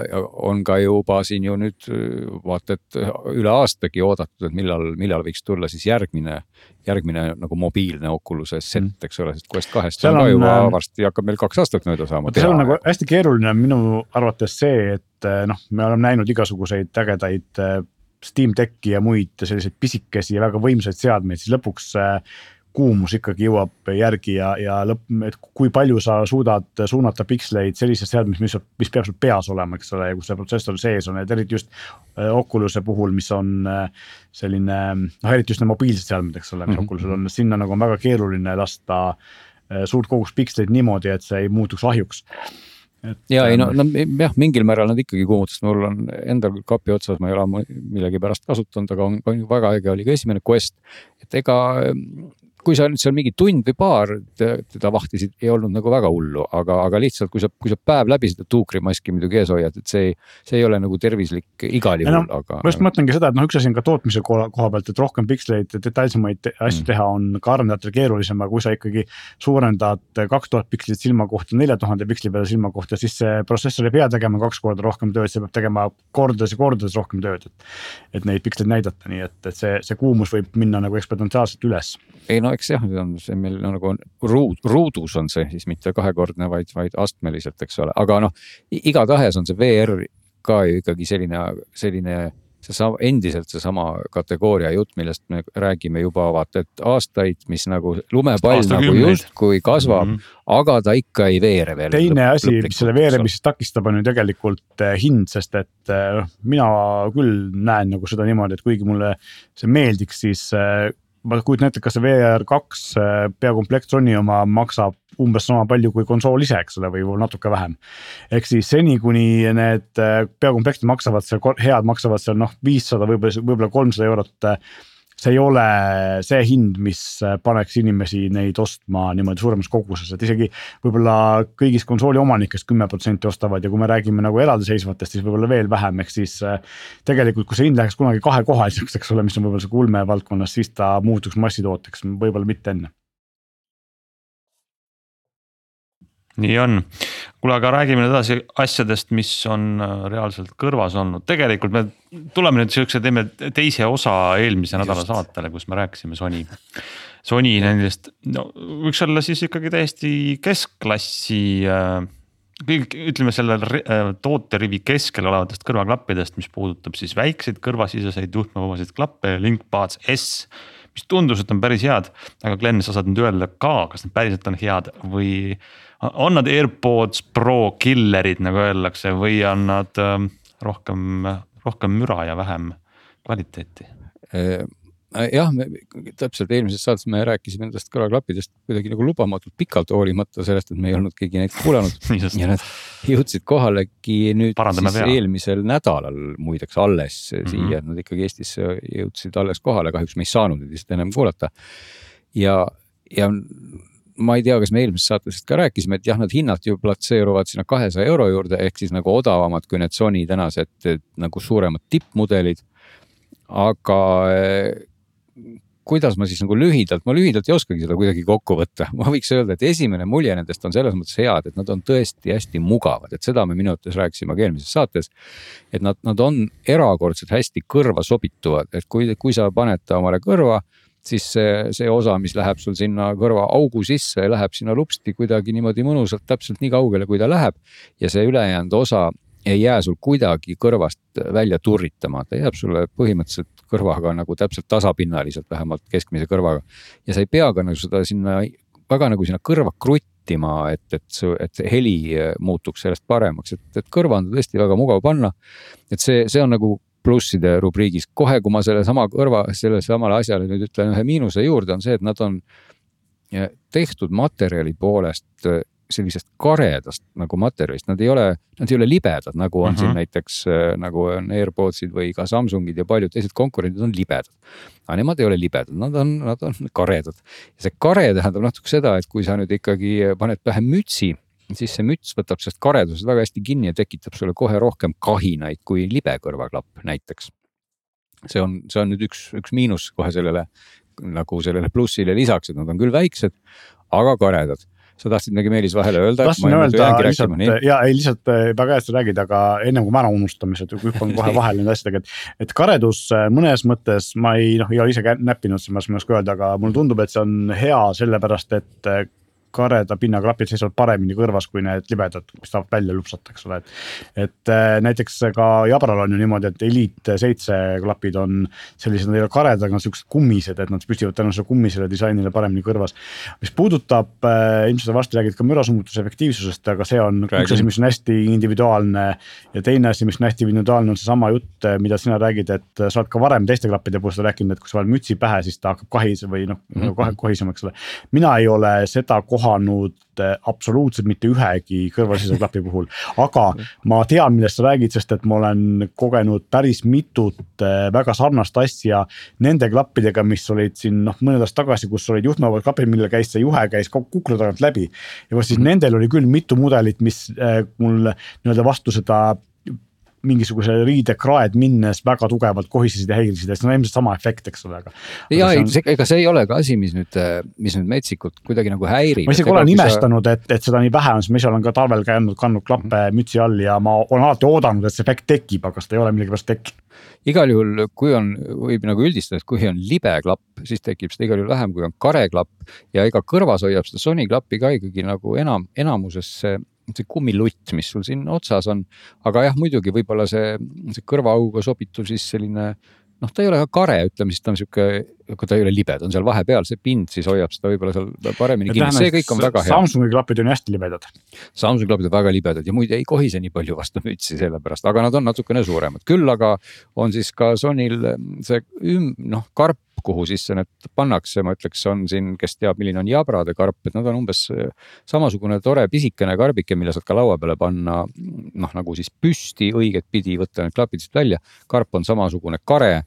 on ka juba siin ju nüüd vaata, et üle aastagi oodatud, et millal, millal võiks tulla siis järgmine, järgmine nagu mobiilne Oculus'e set mm., eks ole, sest Quest kahest on, ka juba äh, varsti hakkab meil kaks aastat mööda saama. seal on nagu hästi keeruline minu arvates see, et noh, me oleme näinud igasuguseid ägedaid äh, Steam Decki ja muid selliseid pisikesi ja väga võimsaid seadmeid, siis lõpuks kuumus ikkagi jõuab järgi ja, ja lõpp, et kui palju sa suudad suunata piksleid sellises seadmes, mis, mis peab sul peas olema, eks ole, ja kus see protsessor sees on, et eriti just äh, Oculus'e puhul, mis on äh, selline noh, eriti just need mobiilsed seadmed, eks ole, mis mm -hmm. Oculus'el on, sinna nagu on väga keeruline lasta äh, suurt kogust piksleid niimoodi, et see ei muutuks ahjuks et. ja ei no, no jah, mingil määral nad ikkagi kuumutasid, mul on endal kapi otsas, ma ei ole millegipärast kasutanud, aga on, on väga äge oli ka esimene Quest. et ega kui sa nüüd seal mingi tund või paar teda vahtisid, ei olnud nagu väga hullu, aga, aga lihtsalt, kui sa, kui sa päev läbi seda tuukrimaski muidugi ees hoiad, et see, see ei ole nagu tervislik igal juhul no,, aga. ma just mõtlengi seda, et noh, üks asi on ka tootmise koha, koha pealt, et rohkem piksleid, detailsemaid asju mm. teha on ka arendajatel keerulisem, aga kui sa ikkagi suurendad kaks tuhat pikslit silma kohta nelja tuhande piksli peale silma kohta, siis see protsessor ei pea tegema kaks korda rohkem tööd, see peab tegema kordades ja kordades rohkem tööd, et. et neid piksleid näidata, nii et, et see, see kuumus võib minna nagu eksponentsiaalselt üles. ei no eks jah, see on see meil nagu on ruud, ruudus on see siis mitte kahekordne, vaid, vaid astmeliselt, eks ole, aga noh. igatahes on see VR ka ju ikkagi selline, selline seesama, endiselt seesama kategooria jutt, millest me räägime juba vaata, et aastaid, mis nagu lumepall nagu justkui kasvab mm, -hmm. aga ta ikka ei veere veel. teine asi, mis selle veeremist takistab, on ju tegelikult eh, hind, sest et eh, noh, mina küll näen nagu seda niimoodi, et kuigi mulle see meeldiks, siis eh, ma kujutan ette, kas see VR kaks äh, peakomplekt Sony oma maksab umbes sama palju kui konsool ise, eks ole, või natuke vähem. ehk siis seni, kuni need äh, peakomplektid maksavad seal, head maksavad seal noh, viissada, võib-olla, võib-olla kolmsada eurot äh, see ei ole see hind, mis paneks inimesi neid ostma niimoodi suuremas koguses, et isegi võib-olla kõigist konsooli omanikest kümme protsenti ostavad ja kui me räägime nagu eraldiseisvatest, siis võib-olla veel vähem, ehk siis. Äh, tegelikult, kui see hind läheks kunagi kahekohaliseks, eks ole, mis on võib-olla see ulme valdkonnas, siis ta muutuks massitooteks, võib-olla mitte enne nii on. Kuule, aga räägime nüüd edasi asjadest, mis on äh, reaalselt kõrvas olnud, tegelikult me tuleme nüüd siukse, teeme teise osa eelmise nädala Just. saatele, kus me rääkisime Sony. Sony nendest, no võiks olla siis ikkagi täiesti keskklassi äh, kõik ütleme sellel äh, tooterivi keskel olevatest kõrvaklappidest, mis puudutab siis väikseid kõrvasiseseid juhtmevabasid klappe, LinkBuds S mis tundus, et on päris head, aga Glen, sa saad nüüd öelda ka, kas need päriselt on head või on nad AirPods Pro killer'id, nagu öeldakse, või on nad ähm, rohkem, rohkem müra ja vähem kvaliteeti? Äh, jah, me täpselt eelmises saates me rääkisime nendest kõrvaklappidest kuidagi nagu lubamatult pikalt, hoolimata sellest, et me ei olnud keegi neid kuulanud ja nad jõudsid kohalegi nüüd Parandame siis pea. eelmisel nädalal muideks alles mm -hmm. siia, et nad ikkagi Eestisse jõudsid alles kohale, kahjuks me ei saanud neid lihtsalt ennem kuulata. ja, ja ma ei tea, kas me eelmises saates ka rääkisime, et jah, need hinnad ju platseeruvad sinna kahesaja euro juurde, ehk siis nagu odavamad kui need Sony tänased nagu suuremad tippmudelid. aga eh, kuidas ma siis nagu lühidalt, ma lühidalt ei oskagi seda kuidagi kokku võtta, ma võiks öelda, et esimene mulje nendest on selles mõttes head, et nad on tõesti hästi mugavad, et seda me minu arvates rääkisime ka eelmises saates. et nad, nad on erakordselt hästi kõrva sobituvad, et kui, kui sa paned ta omale kõrva siis see, see osa, mis läheb sul sinna kõrva augu sisse, läheb sinna lupsti kuidagi niimoodi mõnusalt täpselt nii kaugele, kui ta läheb. ja see ülejäänud osa ei jää sul kuidagi kõrvast välja turritama, ta jääb sulle põhimõtteliselt kõrvaga nagu täpselt tasapinnaliselt, vähemalt keskmise kõrvaga. ja sa ei pea ka nagu seda sinna väga nagu sinna kõrva krutti piltima, et, et su, et see heli muutuks sellest paremaks, et, et kõrva on tõesti väga mugav panna. et see, see on nagu plusside rubriigis, kohe kui ma sellesama kõrva, sellele samale asjale nüüd ütlen ühe miinuse juurde, on see, et nad on tehtud materjali poolest sellisest karedast nagu materjalist, nad ei ole, nad ei ole libedad, nagu on mm -hmm. siin mhm. näiteks nagu on AirPodsid või ka Samsungid ja paljud teised konkurendid on libedad. aga nemad ei ole libedad, nad on, nad on karedad. ja see kare tähendab natuke seda, et kui sa nüüd ikkagi paned pähe mütsi, siis see müts võtab sellest karedusest väga hästi kinni ja tekitab sulle kohe rohkem kahinaid kui libe kõrvaklapp näiteks. see on, see on nüüd üks, üks miinus kohe sellele nagu sellele plussile lisaks, et nad on küll väiksed, aga karedad sa tahtsid midagi, Meelis, vahele öelda? tahtsin öelda lihtsalt ja ei lihtsalt äh, väga sa räägid, aga ennem kui me ära unustame, siis hüppan kohe vahele nende asjadega, et. et karedus äh, mõnes mõttes ma ei noh, ei ole ise näppinud, siis ma ei oska öelda, aga mulle tundub, et see on hea sellepärast, et äh, kareda pinnaga klapid seisavad paremini kõrvas kui need libedad, mis tahavad välja lupsata, eks ole, et. et äh, näiteks ka Jabral on ju niimoodi, et Elite seitse klapid on sellised, nad ei ole karedad, aga nad siuksed kummised, et nad püstivad tänu sellele kummisele disainile paremini kõrvas. mis puudutab äh,, ilmselt sa varsti räägid ka mürasummutuse efektiivsusest, aga see on Räägin. üks asi, mis on hästi individuaalne. ja teine asi, mis on hästi individuaalne, on seesama jutt, mida sina räägid, et sa oled ka varem teiste klappide puhul seda rääkinud, et kui sa paned mütsi pähe, siis ta hakkab kahise või noh mm -hmm., kohisema, eks ole. mina ei ole seda kohanud eh, absoluutselt mitte ühegi kõrvalise klapi puhul, aga ma tean, millest sa räägid, sest et ma olen kogenud päris mitut eh, väga sarnast asja nende klappidega, mis olid siin noh, mõned aastad tagasi, kus olid juhtmevabad klapid, millel käis see juhe käis kukla tagant läbi. ja vot siis mm -hmm. nendel oli küll mitu mudelit, mis eh, mul nii-öelda vastu seda mingisuguse riidekraed minnes väga tugevalt kohisesid ja häirisid ja see on ilmselt sama efekt, eks ole, aga. ja ei on..., ega see ei ole ka asi, mis nüüd, mis nüüd metsikult kuidagi nagu häirib. ma isegi olen imestanud sa..., et, et seda nii vähe on, sest ma ise olen ka talvel käinud, kandnud klappe mütsi all ja ma olen alati oodanud, et see efekt tekib, aga seda ei ole millegipärast tekkinud igal juhul, kui on, võib nagu üldistada, et kui on libe klapp, siis tekib seda igal juhul vähem, kui on kare klapp. ja ega kõrvas hoiab seda Sony klappi ka ikkagi nagu enam, enamuses see see kummilutt, mis sul siin otsas on. aga jah, muidugi võib-olla see, see kõrvaauguga sobituv siis selline noh, ta ei ole ka kare, ütleme siis ta on sihuke, aga ta ei ole libe, ta on seal vahepeal, see pind siis hoiab seda võib-olla seal paremini kinni, see kõik on väga hea. Samsungi klapid on hästi libedad. Samsungi klapid on väga libedad ja muide ei kohise nii palju vastu mütsi sellepärast, aga nad on natukene suuremad, küll aga on siis ka Sonyl see noh, karp kuhu sisse need pannakse, ma ütleks, on siin, kes teab, milline on jabrade karp, et nad on umbes äh, samasugune tore pisikene karbike, mille saad ka laua peale panna. noh, nagu siis püsti õiget pidi võtta need klapid siit välja, karp on samasugune kare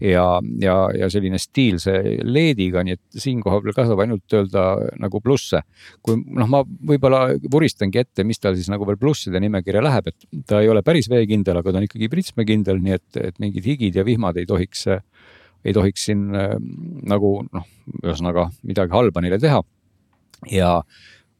ja, ja, ja selline stiilse LED-iga, nii et siinkohal veel tasub ainult öelda nagu plusse. kui noh, ma võib-olla vuristangi ette, mis tal siis nagu veel plusside nimekirja läheb, et ta ei ole päris veekindel, aga ta on ikkagi pritsmekindel, nii et, et mingid higid ja vihmad ei tohiks ei tohiks siin äh, nagu noh, ühesõnaga midagi halba neile teha. ja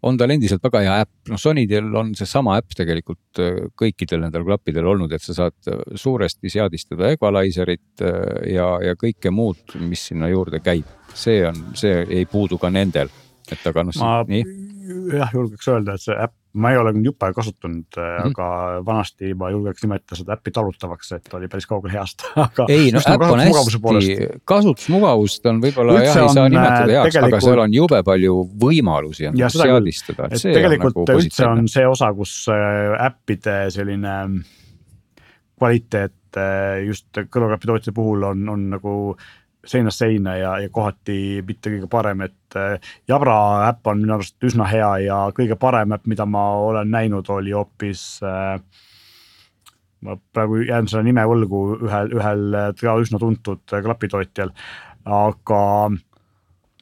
on tal endiselt väga hea äpp, noh Sonydel on seesama äpp tegelikult äh, kõikidel nendel klappidel olnud, et sa saad äh, suuresti seadistada equalizer'it ja, ja kõike muud, mis sinna juurde käib. see on, see ei puudu ka nendel, et aga noh. ma jah, julgeks öelda, et see äpp ma ei ole küll juppe kasutanud mm, -hmm. aga vanasti ma julgeks nimetada seda äppi talutavaks, et oli päris kaugel heast aga. ei no äpp on hästi, kasutusmugavust on võib-olla jah, ei saa nimetada äh, heaks, aga seal on jube palju võimalusi on seadistada. tegelikult nagu üldse on see osa, kus äh, äppide selline kvaliteet äh, just kõrvaklapitootjate puhul on, on nagu seinast seina ja, ja kohati mitte kõige parem, et äh, Jabra äpp on minu arust üsna hea ja kõige parem äpp, mida ma olen näinud, oli hoopis äh,. ma praegu jään selle nime võlgu ühel, ühel ka üsna tuntud klapitootjal, aga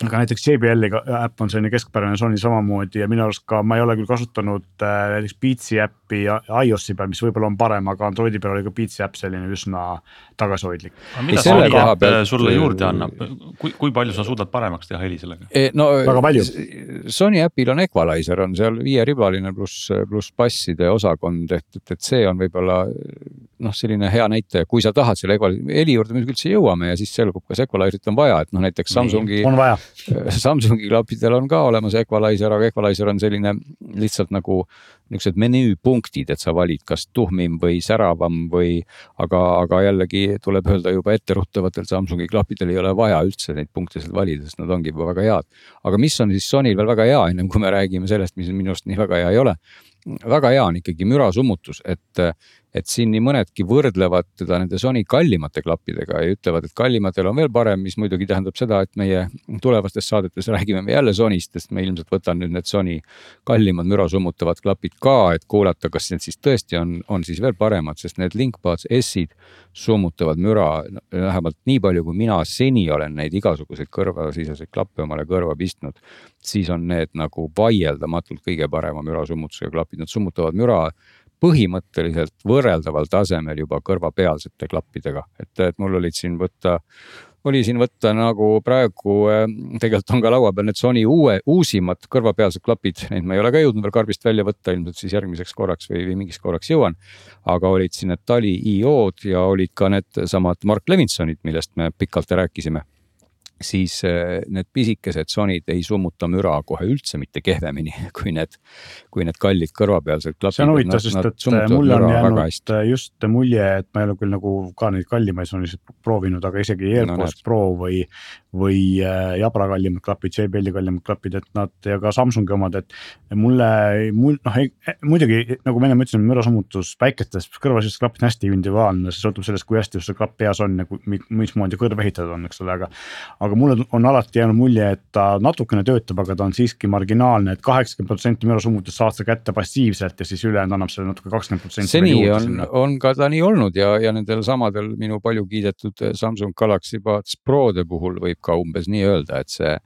aga näiteks JBL-i äpp on selline keskpärane Sony samamoodi ja minu arust ka ma ei ole küll kasutanud äh, näiteks Beatsi äppi iOS-i peal, mis võib-olla on parem, aga Androidi peal oli ka Beatsi äpp selline üsna tagasihoidlik. mida Sony äpp pealt... sulle juurde annab, kui, kui palju sa suudad paremaks teha heli sellega e,? no väga palju. Sony äpil on equalizer on seal viieribaline pluss, pluss basside osakond, et, et see on võib-olla noh, selline hea näitaja, kui sa tahad selle equal-, heli juurde muidugi üldse jõuame ja siis selgub, kas equalizer'it on vaja, et noh, näiteks Samsungi. on vaja. Samsungi klappidel on ka olemas equalizer, aga equalizer on selline lihtsalt nagu niisugused menüüpunktid, et sa valid, kas tuhmim või säravam või. aga, aga jällegi tuleb öelda juba etteruttavatel Samsungi klappidel ei ole vaja üldse neid punkte sealt valida, sest nad ongi juba väga head. aga mis on siis Sonyl veel väga hea, ennem kui me räägime sellest, mis minu arust nii väga hea ei ole väga hea on ikkagi mürasummutus, et et siin nii mõnedki võrdlevad teda nende Sony kallimate klappidega ja ütlevad, et kallimatel on veel parem, mis muidugi tähendab seda, et meie tulevastes saadetes räägime me jälle Sonyst, sest ma ilmselt võtan nüüd need Sony kallimad müra summutavad klapid ka, et kuulata, kas need siis tõesti on, on siis veel paremad, sest need Linkbuds S-id summutavad müra vähemalt nii palju, kui mina seni olen neid igasuguseid kõrvasiseseid klappe omale kõrva pistnud. siis on need nagu vaieldamatult kõige parema mürasummutusega klapid, nad summutavad müra põhimõtteliselt võrreldaval tasemel juba kõrvapealsete klappidega, et, et mul olid siin võtta oli siin võtta nagu praegu eh, tegelikult on ka laua peal need Sony uue, uusimad kõrvapealsed klapid, neid ma ei ole ka jõudnud veel karbist välja võtta, ilmselt siis järgmiseks korraks või, või mingiks korraks jõuan. aga olid siin need Tali IO-d ja olid ka needsamad Mark Levinsonid, millest me pikalt rääkisime siis äh, need pisikesed sonid ei summuta müra kohe üldse mitte kehvemini kui need, kui need kallid kõrvapealsed klapid. see on huvitav, sest et äh, mulle on jäänud äh, just mulje, et ma ei ole küll nagu ka neid kallimaid sonisid proovinud, aga isegi AirPods no, Pro või, või Jabra kallimad klapid, JBL-i kallimad klapid, et nad ja ka Samsungi omad, et mulle, mul noh, muidugi nagu ma ennem ütlesin, mürasummutus väikestes kõrvasistes klapid on hästi individuaalne, see sõltub sellest, kui hästi just see klapp peas on ja mismoodi kõrv ehitatud on, eks ole, aga aga mulle on alati jäänud mulje, et ta natukene töötab, aga ta on siiski marginaalne et, et kaheksakümmend protsenti mürasummutust saad sa kätte passiivselt ja siis ülejäänud annab selle natuke kakskümmend protsenti. seni on, on ka ta nii olnud ja, ja nendel samadel minu palju kiidetud Samsung Galaxy Buds Prode puhul võib ka umbes nii öelda, et see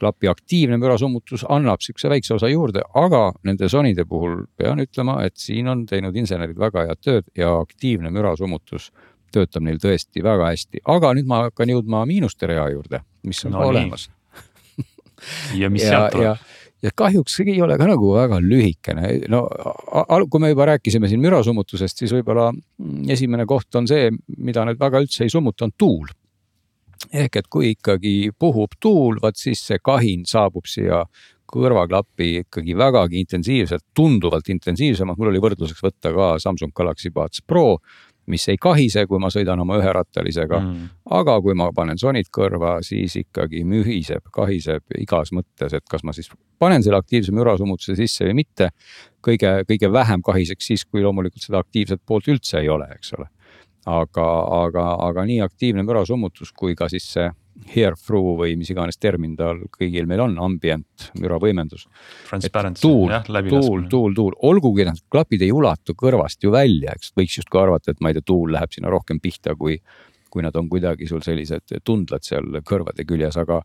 klapi aktiivne mürasummutus annab sihukese väikse osa juurde, aga nende Sonyde puhul pean ütlema, et siin on teinud insenerid väga head tööd ja aktiivne mürasummutus töötab neil tõesti väga hästi, aga nüüd ma hakkan jõudma miinuste rea juurde, mis on no, olemas ja mis sealt tuleb? ja kahjuks ei ole ka nagu väga lühikene, no kui me juba rääkisime siin mürasummutusest, siis võib-olla esimene koht on see, mida nüüd väga üldse ei summuta, on tuul. Ehk et kui ikkagi puhub tuul, vaat siis see kahin saabub siia kõrvaklappi ikkagi vägagi intensiivselt, tunduvalt intensiivsemalt, mul oli võrdluseks võtta ka Samsung Galaxy Buds Pro mis ei kahise, kui ma sõidan oma üherattalisega mm.. aga kui ma panen sonid kõrva, siis ikkagi mühiseb, kahiseb igas mõttes, et kas ma siis panen selle aktiivse mürasummutuse sisse või mitte. kõige, kõige vähem kahiseks siis, kui loomulikult seda aktiivset poolt üldse ei ole, eks ole. Aga, aga, aga nii aktiivne mürasummutus kui ka siis see hear through või mis iganes termin tal kõigil meil on, ambient, müravõimendus. tuul, tuul, tuul, tuul, olgugi need klapid ei ulatu kõrvast ju välja, eks võiks justkui arvata, et ma ei tea, tuul läheb sinna rohkem pihta, kui kui nad on kuidagi sul sellised tundlad seal kõrvade küljes, aga,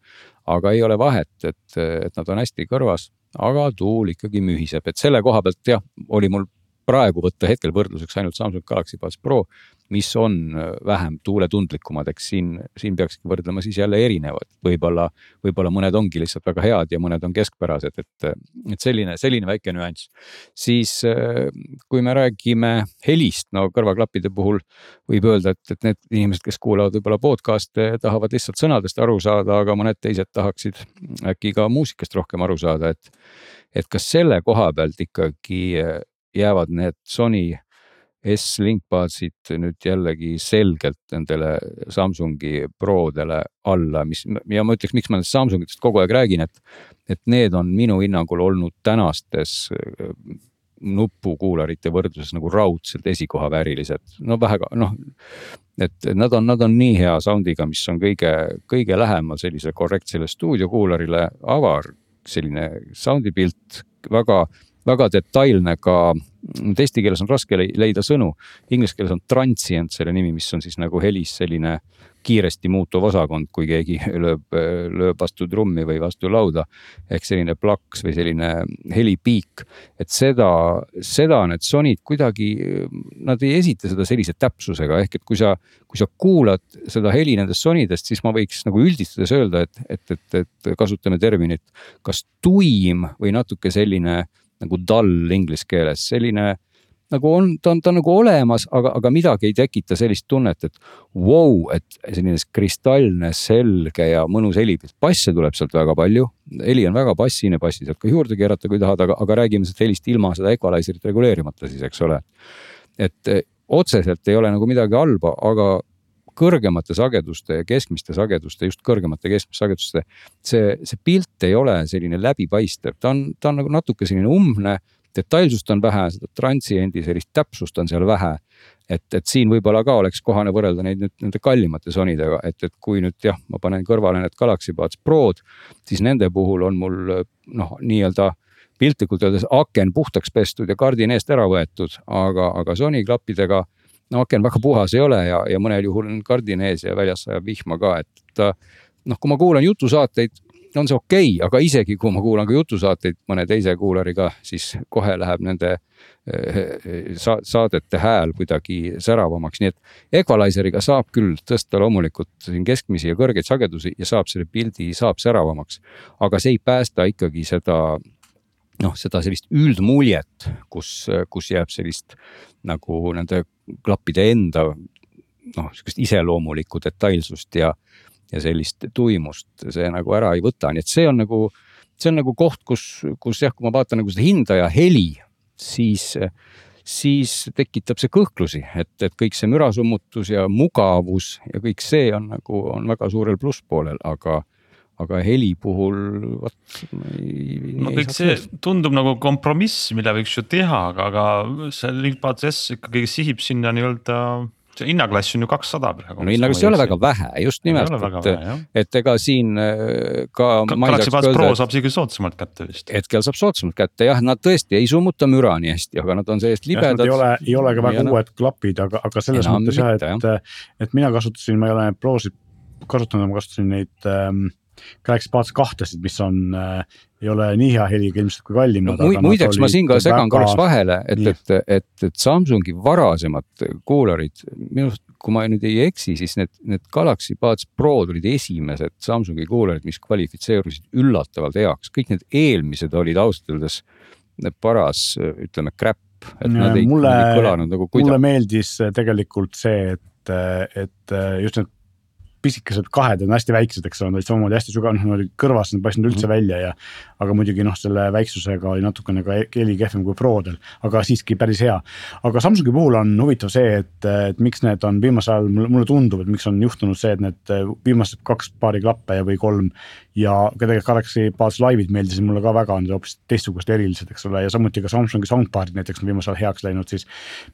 aga ei ole vahet, et, et nad on hästi kõrvas, aga tuul ikkagi mühiseb, et selle koha pealt jah, oli mul praegu võtta hetkel võrdluseks ainult Samsung Galaxy Buds Pro mis on äh, vähem tuuletundlikumad, eks siin, siin peakski võrdlema siis jälle erinevad, võib-olla, võib-olla mõned ongi lihtsalt väga head ja mõned on keskpärased, et, et selline, selline väike nüanss. siis äh, kui me räägime helist, no kõrvaklappide puhul võib öelda, et, et need inimesed, kes kuulavad võib-olla podcast'e, tahavad lihtsalt sõnadest aru saada, aga mõned teised tahaksid äkki ka muusikast rohkem aru saada, et, et kas selle koha pealt ikkagi äh, jäävad need Sony S-Linkbudsid nüüd jällegi selgelt nendele Samsungi Prodele alla, mis ja ma ütleks, miks ma nendest Samsungitest kogu aeg räägin, et, et need on minu hinnangul olnud tänastes nupukuularite võrdluses nagu raudselt esikoha väärilised, no vähe, noh. et nad on, nad on nii hea sound'iga, mis on kõige, kõige lähemal sellisele korrektsele stuudiokuularile, avar selline sound'i pilt, väga, väga detailne ka eesti keeles on raske leida sõnu, inglise keeles on transient selle nimi, mis on siis nagu helis selline kiiresti muutuv osakond, kui keegi lööb, lööb vastu trummi või vastu lauda. ehk selline plaks või selline helipiik, et seda, seda need sonid kuidagi, nad ei esita seda sellise täpsusega, ehk et kui sa, kui sa kuulad seda heli nendest sonidest, siis ma võiks nagu üldistades öelda, et, et, et, et kasutame terminit kas tuim või natuke selline nagu dull inglise keeles, selline nagu on, ta on, ta on nagu olemas, aga, aga midagi ei tekita sellist tunnet, et vau wow,, et selline kristallne, selge ja mõnus helipilt. basse tuleb sealt väga palju, heli on väga bassine, bassi saab ka juurde keerata, kui tahad, aga, aga räägime sellest helist ilma seda equalizer'it reguleerimata siis, eks ole. et eh, otseselt ei ole nagu midagi halba, aga kõrgemate sageduste ja keskmiste sageduste, just kõrgemate keskmiste sageduste. see, see pilt ei ole selline läbipaistev, ta on, ta on nagu natuke selline umbne detailsust on vähe, seda transiendi sellist täpsust on seal vähe. et, et siin võib-olla ka oleks kohane võrrelda neid nüüd nende kallimate sonidega, et, et kui nüüd jah, ma panen kõrvale need Galaxy Buds Prod, siis nende puhul on mul noh, nii-öelda piltlikult öeldes aken puhtaks pestud ja kardin eest ära võetud, aga, aga Sony klappidega no aken väga puhas ei ole ja, ja mõnel juhul on kardin ees ja väljas sajab vihma ka, et noh, kui ma kuulan jutusaateid, on see okei okay,, aga isegi kui ma kuulan ka jutusaateid mõne teise kuulariga, siis kohe läheb nende eh, sa saadete hääl kuidagi säravamaks, nii et equalizer'iga saab küll tõsta loomulikult siin keskmisi ja kõrgeid sagedusi ja saab selle pildi, saab säravamaks. aga see ei päästa ikkagi seda noh, seda sellist üldmuljet, kus, kus jääb sellist nagu nende klappide enda noh, sihukest iseloomulikku detailsust ja ja sellist tuimust see nagu ära ei võta, nii et see on nagu, see on nagu koht, kus, kus jah, kui ma vaatan nagu seda hinda ja heli, siis, siis tekitab see kõhklusi, et, et kõik see mürasummutus ja mugavus ja kõik see on nagu, on väga suurel plusspoolel, aga aga heli puhul vot. no kõik see tundub nagu kompromiss, mida võiks ju teha, aga, aga see Linkpad S ikkagi sihib sinna nii-öelda see hinnaklass on ju kakssada praegu. no hinnaklass ei ole väga vähe, just nimelt, et, et ega siin äh, ka. Galaxy Buds Pro saab isegi soodsamalt kätte vist. hetkel saab soodsamalt kätte jah, nad tõesti ei summuta müra nii hästi, aga nad on sellist libedad. ei ole, ei ole ka väga uued klapid, aga, aga selles Enam mõttes jah, et, et mina kasutasin, ma ei ole Prosid kasutanud, ma kasutasin neid ähm, Galaxy Buds kahtesid, mis on äh,, ei ole nii hea heliga ilmselt kui kallim no,. muideks ma siin ka segan väga... korraks vahele, et, et, et, et Samsungi varasemad kuularid, minu arust, kui ma nüüd ei eksi, siis need, need Galaxy Buds Prod olid esimesed Samsungi kuularid, mis kvalifitseerusid üllatavalt heaks, kõik need eelmised olid ausalt öeldes paras, ütleme, crap. et ja, nad ei, mulle, ei kõlanud nagu kuidagi. mulle meeldis tegelikult see, et, et just need pisikesed kahed on hästi väiksed, eks ole, nad olid samamoodi hästi sügav, noh, nad olid kõrvas, nad ei paistnud üldse mm -hmm. välja ja. aga muidugi noh, selle väiksusega oli natukene ka heli kehvem kui Prodel, aga siiski päris hea. aga Samsungi puhul on huvitav see, et, et miks need on viimasel ajal, mulle tundub, et miks on juhtunud see, et need viimased kaks paari klappe või kolm ja ka tegelikult Galaxy Buds Live'id meeldisid mulle ka väga, need hoopis teistsugused, erilised, eks ole, ja samuti ka Samsungi soundbar'id näiteks on viimasel ajal heaks läinud, siis.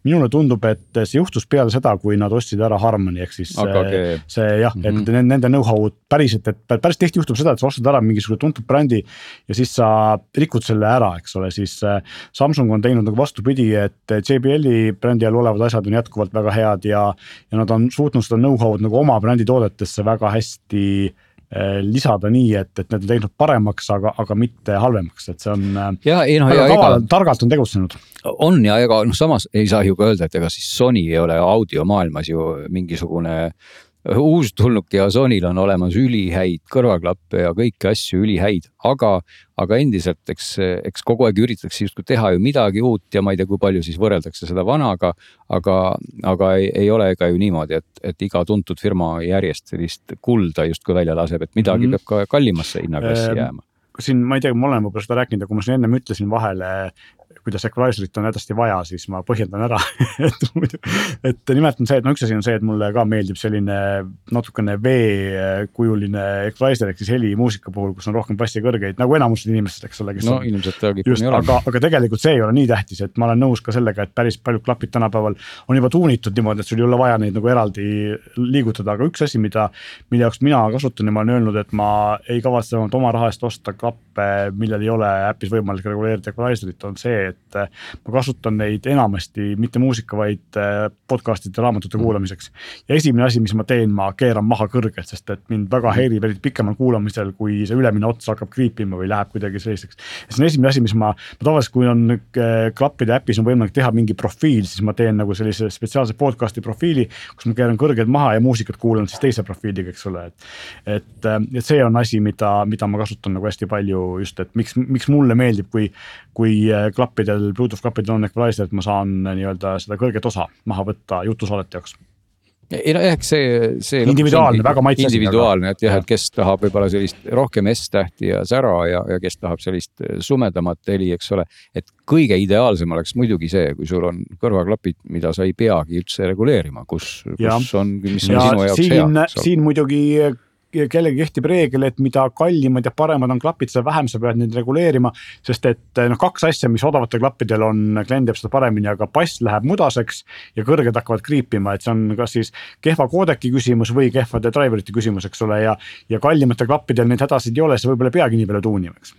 minule tundub, et see juhtus peale seda, kui nad ostsid ära Harmoni ehk siis AKG. see jah, mm -hmm. nende know-how'd päriselt, et päris tihti juhtub seda, et sa ostad ära mingisuguse tuntud brändi. ja siis sa rikud selle ära, eks ole, siis äh, Samsung on teinud nagu vastupidi, et JBL-i brändi all olevad asjad on jätkuvalt väga head ja. ja nad on suutnud seda know-how'd nagu oma brändi toodetesse väga hästi Äh, lisada nii, et, et need on teinud paremaks, aga, aga mitte halvemaks, et see on. Äh, ja ei noh, ja ega. targalt on tegutsenud. on ja ega noh, samas ei saa ju ka öelda, et ega siis Sony ei ole audiomaailmas ju mingisugune uustulnuk ja Sonyl on olemas ülihäid kõrvaklappe ja kõiki asju ülihäid, aga, aga endiselt, eks, eks kogu aeg üritatakse justkui teha ju midagi uut ja ma ei tea, kui palju siis võrreldakse seda vanaga. aga, aga ei, ei ole ka ju niimoodi, et, et iga tuntud firma järjest sellist kulda justkui välja laseb, et midagi mm -hmm. peab ka kallimasse hinnaklassi jääma siin ma ei tea, ma olen võib-olla seda rääkinud, aga ma siin ennem ütlesin vahele kuidas equalizer'it on hädasti vaja, siis ma põhjendan ära et muidu, et nimelt on see, et no üks asi on see, et mulle ka meeldib selline natukene V-kujuline equalizer ehk siis heli muusika puhul, kus on rohkem bassikõrgeid nagu enamustel inimestel, eks ole. no on, ilmselt ta kipub nii olema. aga, aga tegelikult see ei ole nii tähtis, et ma olen nõus ka sellega, et päris paljud klapid tänapäeval on juba tuunitud niimoodi, et sul ei ole vaja neid nagu eraldi liigutada, aga üks asi, mida, mille jaoks mina kasutan ja ma olen öelnud, et ma ei kavatse oma raha eest osta klappe, millel ei ole äpis võimalik reguleerida equalizer'it, on see, et äh, ma kasutan neid enamasti mitte muusika, vaid äh, podcast'ide, raamatute mm. kuulamiseks. ja esimene asi, mis ma teen, ma keeran maha kõrgelt, sest et mind väga mm. häirib eriti pikemal kuulamisel, kui see ülemine ots hakkab kriipima või läheb kuidagi selliseks. see on esimene asi, mis ma, ma tavaliselt, kui on äh, klappide äpis on võimalik teha mingi profiil, siis ma teen nagu sellise spetsiaalse podcast'i profiili, kus ma keeran kõrgelt maha ja muusikat kuulan siis teise profiiliga, eks ole, et. et, et see on asi, mida, mida ma kasutan nagu hästi palju ju just, et miks, miks mulle meeldib, kui. kui äh, klappidel, Bluetooth klappidel on equalizer, et ma saan nii-öelda seda kõrget osa maha võtta jutusalete jaoks ei no jah, see, see. individuaalne, väga maitse asi. individuaalne, et jah, et kes tahab võib-olla sellist rohkem S-tähti ja sära ja, ja kes tahab sellist sumedamat heli, eks ole. et kõige ideaalsem oleks muidugi see, kui sul on kõrvaklapid, mida sa ei peagi üldse reguleerima, kus, kus on, mis on ja sinu jaoks siin, hea. siin muidugi kellelgi kehtib reegel, et mida kallimad ja paremad on klapid, seda vähem sa pead neid reguleerima. sest et noh, kaks asja, mis odavatel klappidel on, klient teab seda paremini, aga bass läheb mudaseks ja kõrged hakkavad kriipima, et see on kas siis kehva koodeki küsimus või kehvade driverite küsimus, eks ole, ja. ja kallimatel klappidel neid hädasid ei ole, sa võib-olla ei peagi nii palju tuunima, eks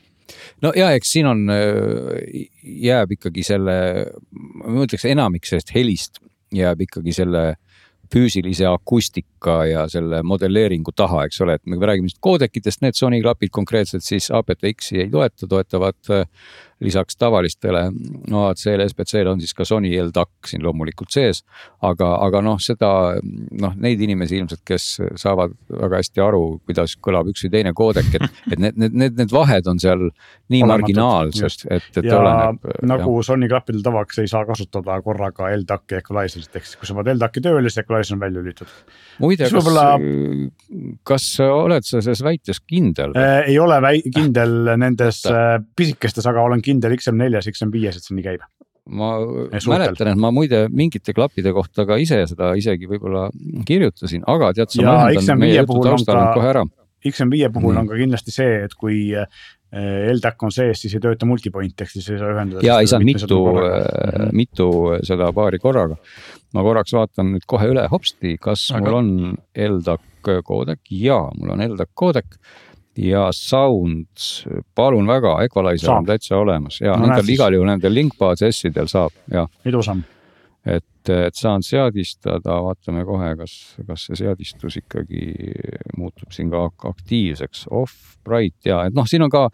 no ja eks siin on, jääb ikkagi selle, ma ütleks enamik sellest helist jääb ikkagi selle füüsilise akustika ja selle modelleeringu taha, eks ole, et me räägime nüüd koodekitest, need Sony klapid konkreetselt siis aptX-i ei toeta, toetavad lisaks tavalistele AAC-le, SBC-le on siis ka Sony LDAC siin loomulikult sees. aga, aga noh, seda noh, neid inimesi ilmselt, kes saavad väga hästi aru, kuidas kõlab üks või teine koodek, et, et need, need, need, need vahed on seal nii marginaalsed, et, et ja oleneb. nagu jah. Sony klappidel tavaks ei saa kasutada korraga LDAC-i equalizer'it, ehk siis kui sa paned LDAC-i tööle, siis equalizer on välja lülitatud. muide, kas võibolla..., kas oled sa selles väites kindel äh,? ei ole väi-, kindel nendes äh, pisikestes, aga olen kindel kindel XM4-s, XM5-s, et see nii käib ma mäletan, et ma muide mingite klappide kohta ka ise seda isegi võib-olla kirjutasin, aga tead, sa lahendan meie jutu taustal kohe ära. XM5 puhul mm. on ka kindlasti see, et kui eh, LDAC on sees, siis ei tööta multipoint ehk siis ei saa ühendada. ja ei saa mitu, äh, mitu seda paari korraga. ma korraks vaatan nüüd kohe üle hopsti, kas aga... mul on LDAC koodek ja mul on LDAC koodek ja sound, palun väga, Equalizer saab. on täitsa olemas ja no, nendel igal juhul nendel Linkbase S-idel saab, jah. ilusam. et, et saan seadistada, vaatame kohe, kas, kas see seadistus ikkagi muutub siin ka aktiivseks, off, bright ja et noh, siin on ka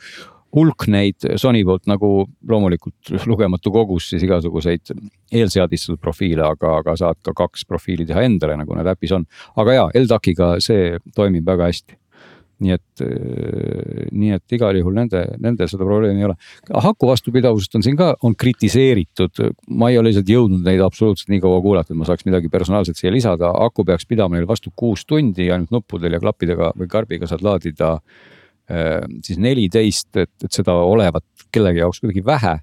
hulk neid Sony poolt nagu loomulikult lugematu kogus siis igasuguseid eelseadistatud profiile, aga, aga saad ka kaks profiili teha endale, nagu need äpis on. aga jaa, LDAC-iga see toimib väga hästi nii et, äh, nii et igal juhul nende, nende seda probleemi ei ole. haku vastupidavusest on siin ka, on kritiseeritud, ma ei ole lihtsalt jõudnud neid absoluutselt nii kaua kuulata, et ma saaks midagi personaalset siia lisada, aku peaks pidama neil vastu kuus tundi ainult nuppudel ja klappidega või karbiga saad laadida äh, siis neliteist, et, et seda olevat kellegi jaoks kuidagi vähe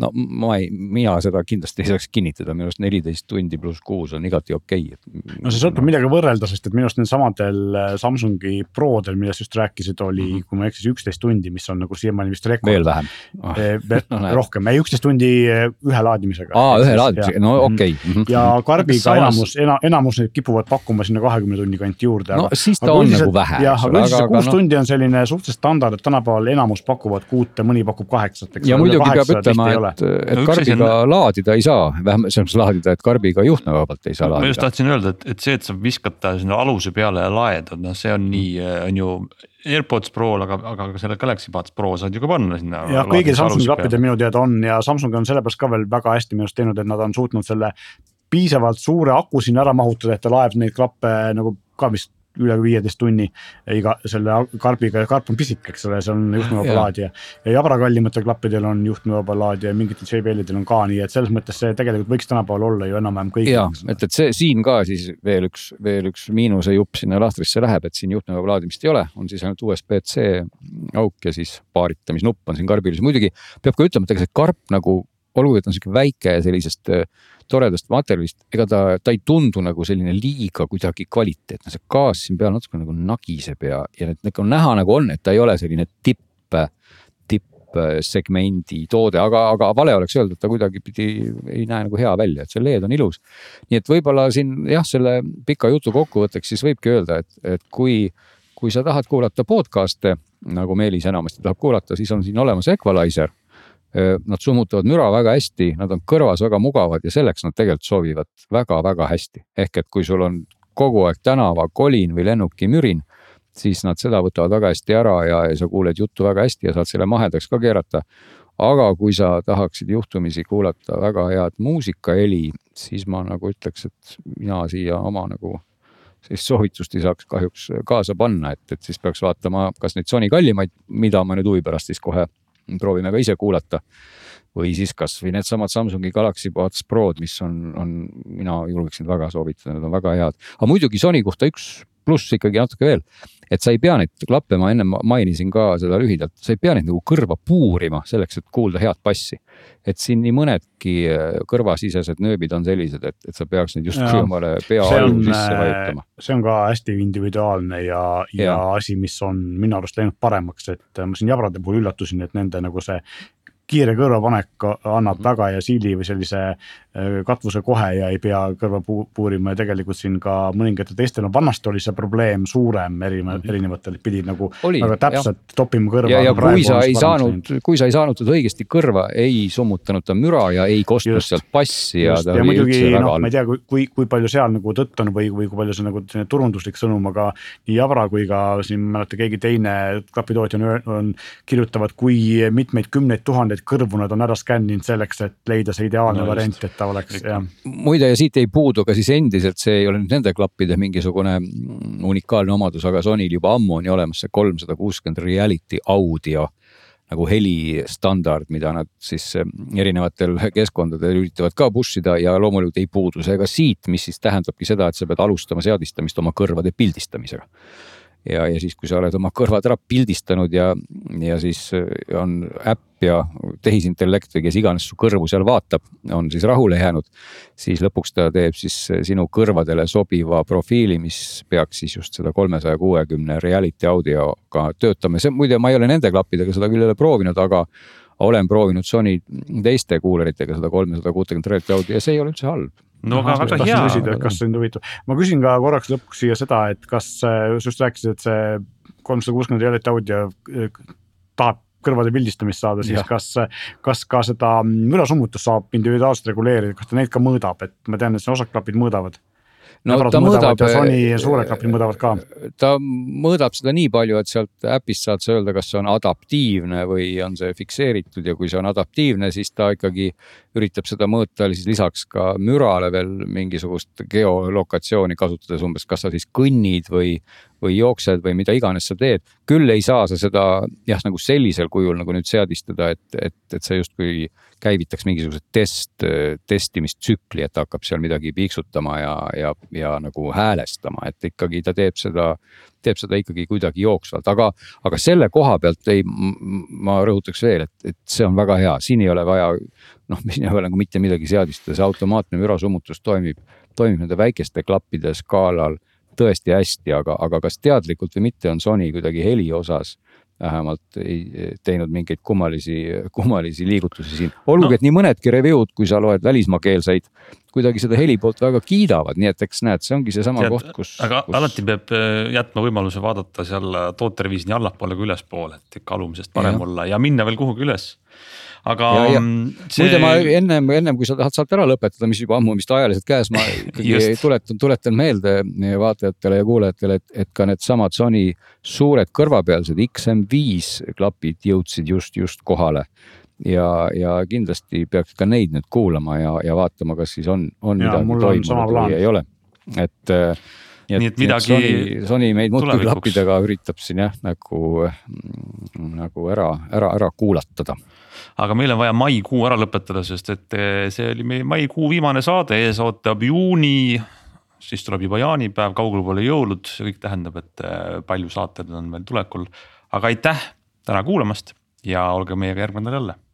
no ma ei, mina seda kindlasti ei saaks kinnitada, minu arust neliteist tundi pluss kuus on igati okei okay.. no see sõltub millega võrrelda, sest et minu arust needsamadel äh, Samsungi Prodel, millest just rääkisid, oli mm, -hmm. kui ma ei eksi, üksteist tundi, mis on nagu siiamaani vist rekord. veel vähem oh. no, rohkem, ei üksteist tundi äh, ühe laadimisega. aa, ühe laadimisega, no mhm. okei okay. mm. -hmm. ja Karbiga samas... enamus ena,, enamus neid kipuvad pakkuma sinna kahekümne tunni kanti juurde. no aga, siis ta aga on nagu vähe. jah, aga üldiselt see kuus no... tundi on selline suhteliselt standard, et tänapäeval enamus pakuvad kuute, mõni pakub kaheksat. ja muidugi peab ütlema, et, et Karbi karbiga on... laadida ei saa, vähemalt selles mõttes laadida, et karbiga juhtmevabalt ei saa laadida. ma just tahtsin öelda, et, et see, et sa viskad ta sinna aluse peale ja laedad, noh, see on nii, on ju. AirPods Pro'l, aga, aga ka selle Galaxy Buds Pro saad ju ka panna sinna. jah, kõigil Samsungi klappidel minu teada on ja Samsung on sellepärast ka veel väga hästi minu arust teinud, et nad on suutnud selle piisavalt suure aku sinna ära mahutada, et ta laeb neid klappe nagu ka vist üle viieteist tunni iga selle karbiga ja karp on pisik, eks ole, see on juhtmevaba laadija. ja jabra kallimatel klappidel on juhtmevaba laadija ja mingitel JBL-idel on ka, nii et selles mõttes see tegelikult võiks tänapäeval olla ju enam-vähem kõigil. ja, et, et see siin ka siis veel üks, veel üks miinusejupp sinna lahtrisse läheb, et siin juhtmevaba laadimist ei ole, on siis ainult USB-C auk ja siis paaritamisnupp on siin karbil, siis muidugi peab ka ütlema, et ega see karp nagu olgugi, et on sihuke väike sellisest toredast materjalist, ega ta, ta ei tundu nagu selline liiga kuidagi kvaliteetne, see gaas siin peal natuke nagu nagiseb ja, ja need nagu näha nagu on, et ta ei ole selline tipp, tippsegmendi toode, aga, aga vale oleks öelda, et ta kuidagipidi ei näe nagu hea välja, et see LED on ilus. nii et võib-olla siin jah, selle pika jutu kokkuvõtteks siis võibki öelda, et, et kui, kui sa tahad kuulata podcast'e nagu Meelis enamasti tahab kuulata, siis on siin olemas Equalizer Nad summutavad müra väga hästi, nad on kõrvas väga mugavad ja selleks nad tegelikult sobivad väga-väga hästi. ehk et kui sul on kogu aeg tänavakolin või lennukimürin, siis nad seda võtavad väga hästi ära ja, ja sa kuuled juttu väga hästi ja saad selle mahedaks ka keerata. aga kui sa tahaksid juhtumisi kuulata väga head muusikaheli, siis ma nagu ütleks, et mina siia oma nagu sellist soovitust ei saaks kahjuks kaasa panna, et, et siis peaks vaatama, kas neid Sony kallimaid, mida ma nüüd huvi pärast siis kohe proovime ka ise kuulata. või siis kasvõi needsamad Samsungi Galaxy Buds Prod, mis on, on, mina julgeksin väga soovitada, need on väga head. aga muidugi Sony kohta üks pluss ikkagi natuke veel et sa ei pea neid klappe, ma enne mainisin ka seda lühidalt, sa ei pea neid nagu kõrva puurima selleks, et kuulda head bassi. et siin nii mõnedki äh, kõrvasisesed nööbid on sellised, et, et sa peaks neid justkui omale pea aju sisse äh, vajutama. see on ka hästi individuaalne ja, ja, ja asi, mis on minu arust läinud paremaks, et äh, ma siin jabrade puhul üllatusin, et nende nagu see kiire kõrvapanek annab mhm. väga hea siili või sellise katvuse kohe ja ei pea kõrva puurima ja tegelikult siin ka mõningatel teistel, no vanasti oli see probleem suurem mhm. erinevatel, pidid nagu oli, väga täpselt toppima kõrva. ja, ja kui sa ei saanud, kui sa ei saanud teda õigesti kõrva, ei summutanud ta müra ja ei kostnud sealt bassi ja ta ja oli muidugi, üldse väga no, halb. ma ei tea, kui, kui, kui palju seal nagu tõtt on või, või kui palju see nagu selline turunduslik sõnum, aga nii Jabra kui ka siin mäleta, keegi teine klapitootja on, on, kirjutavad, kui mitmeid kümneid tuhandeid kõrvu nad on ära skänninud selleks, et leida see ideaalne no, variant, et ta oleks jah. muide ja siit ei puudu ka siis endiselt, see ei ole nüüd nende klappide mingisugune unikaalne omadus, aga Sonyl juba ammu on ju olemas see kolmsada kuuskümmend reality audio nagu helistandard, mida nad siis erinevatel keskkondadel üritavad ka push ida ja loomulikult ei puudu see ka siit, mis siis tähendabki seda, et sa pead alustama seadistamist oma kõrvade pildistamisega ja, ja siis, kui sa oled oma kõrvad ära pildistanud ja, ja siis äh, on äpp ja tehisintellekt või kes iganes su kõrvu seal vaatab, on siis rahule jäänud. siis lõpuks ta teeb siis äh, sinu kõrvadele sobiva profiili, mis peaks siis just seda kolmesaja kuuekümne reality audioga töötama, see muide, ma ei ole nende klappidega seda küll ei ole proovinud, aga olen proovinud Sony teiste kuuleritega seda kolmesada kuutekümmet reality audio ja see ei ole üldse halb no aga väga hea. küsida, et kas sind huvitab, ma küsin ka korraks lõpuks siia seda, et kas sa just rääkisid, et see kolmsada kuuskümmend reality audio eh, tahab kõrvade pildistamist saada, siis ja. kas, kas ka seda mürasummutust saab individuaalselt reguleerida, kas ta neid ka mõõdab, et ma tean, et siin osad klapid mõõdavad no Nebrad ta mõõdab. Sony suured klapid mõõdavad ka. ta mõõdab seda nii palju, et sealt äpist saad sa öelda, kas see on adaptiivne või on see fikseeritud ja kui see on adaptiivne, siis ta ikkagi üritab seda mõõta siis lisaks ka mürale veel mingisugust geolokatsiooni kasutades umbes, kas sa siis kõnnid või, või jooksed või mida iganes sa teed. küll ei saa sa seda jah, nagu sellisel kujul nagu nüüd seadistada, et, et, et see justkui käivitaks mingisuguse test, testimistsükli, et hakkab seal midagi piiksutama ja, ja, ja nagu häälestama, et ikkagi ta teeb seda, teeb seda ikkagi kuidagi jooksvalt, aga, aga selle koha pealt ei, ma rõhutaks veel, et, et see on väga hea, siin ei ole vaja noh, siin ei ole nagu mitte midagi seadistada, see automaatne mürasummutus toimib, toimib nende väikeste klappide skaalal tõesti hästi, aga, aga kas teadlikult või mitte, on Sony kuidagi heli osas vähemalt ei teinud mingeid kummalisi, kummalisi liigutusi siin. olgugi no., et nii mõnedki review'd, kui sa loed välismaakeelseid, kuidagi seda heli poolt väga kiidavad, nii et eks näed, see ongi seesama koht, kus. aga kus... alati peab äh, jätma võimaluse vaadata seal tootereviisi nii allapoole kui ülespoole, et ikka alumisest parem ja. olla ja minna veel kuhugi üles aga. See... muide, ma ennem, ennem kui sa tahad saate ära lõpetada, mis juba ammu vist ajaliselt käes, ma ikkagi tuletan, tuletan meelde vaatajatele ja kuulajatele, et, et ka needsamad Sony suured kõrvapealsed XM5 klapid jõudsid just, just kohale ja, ja kindlasti peaks ka neid nüüd kuulama ja, ja vaatama, kas siis on, on ja, midagi toimunud või ei ole, et nii et, nii et midagi. Sony, Sony meid muudkui klappidega üritab siin jah, nagu, nagu ära, ära, ära kuulatada aga meil on vaja maikuu ära lõpetada, sest et eh, see oli meie maikuu viimane saade, ees ootab juuni. siis tuleb juba jaanipäev, kaugel pole jõulud, see kõik tähendab, et eh, palju saateid on veel tulekul. aga aitäh täna kuulamast ja olge meiega järgmine nädal jälle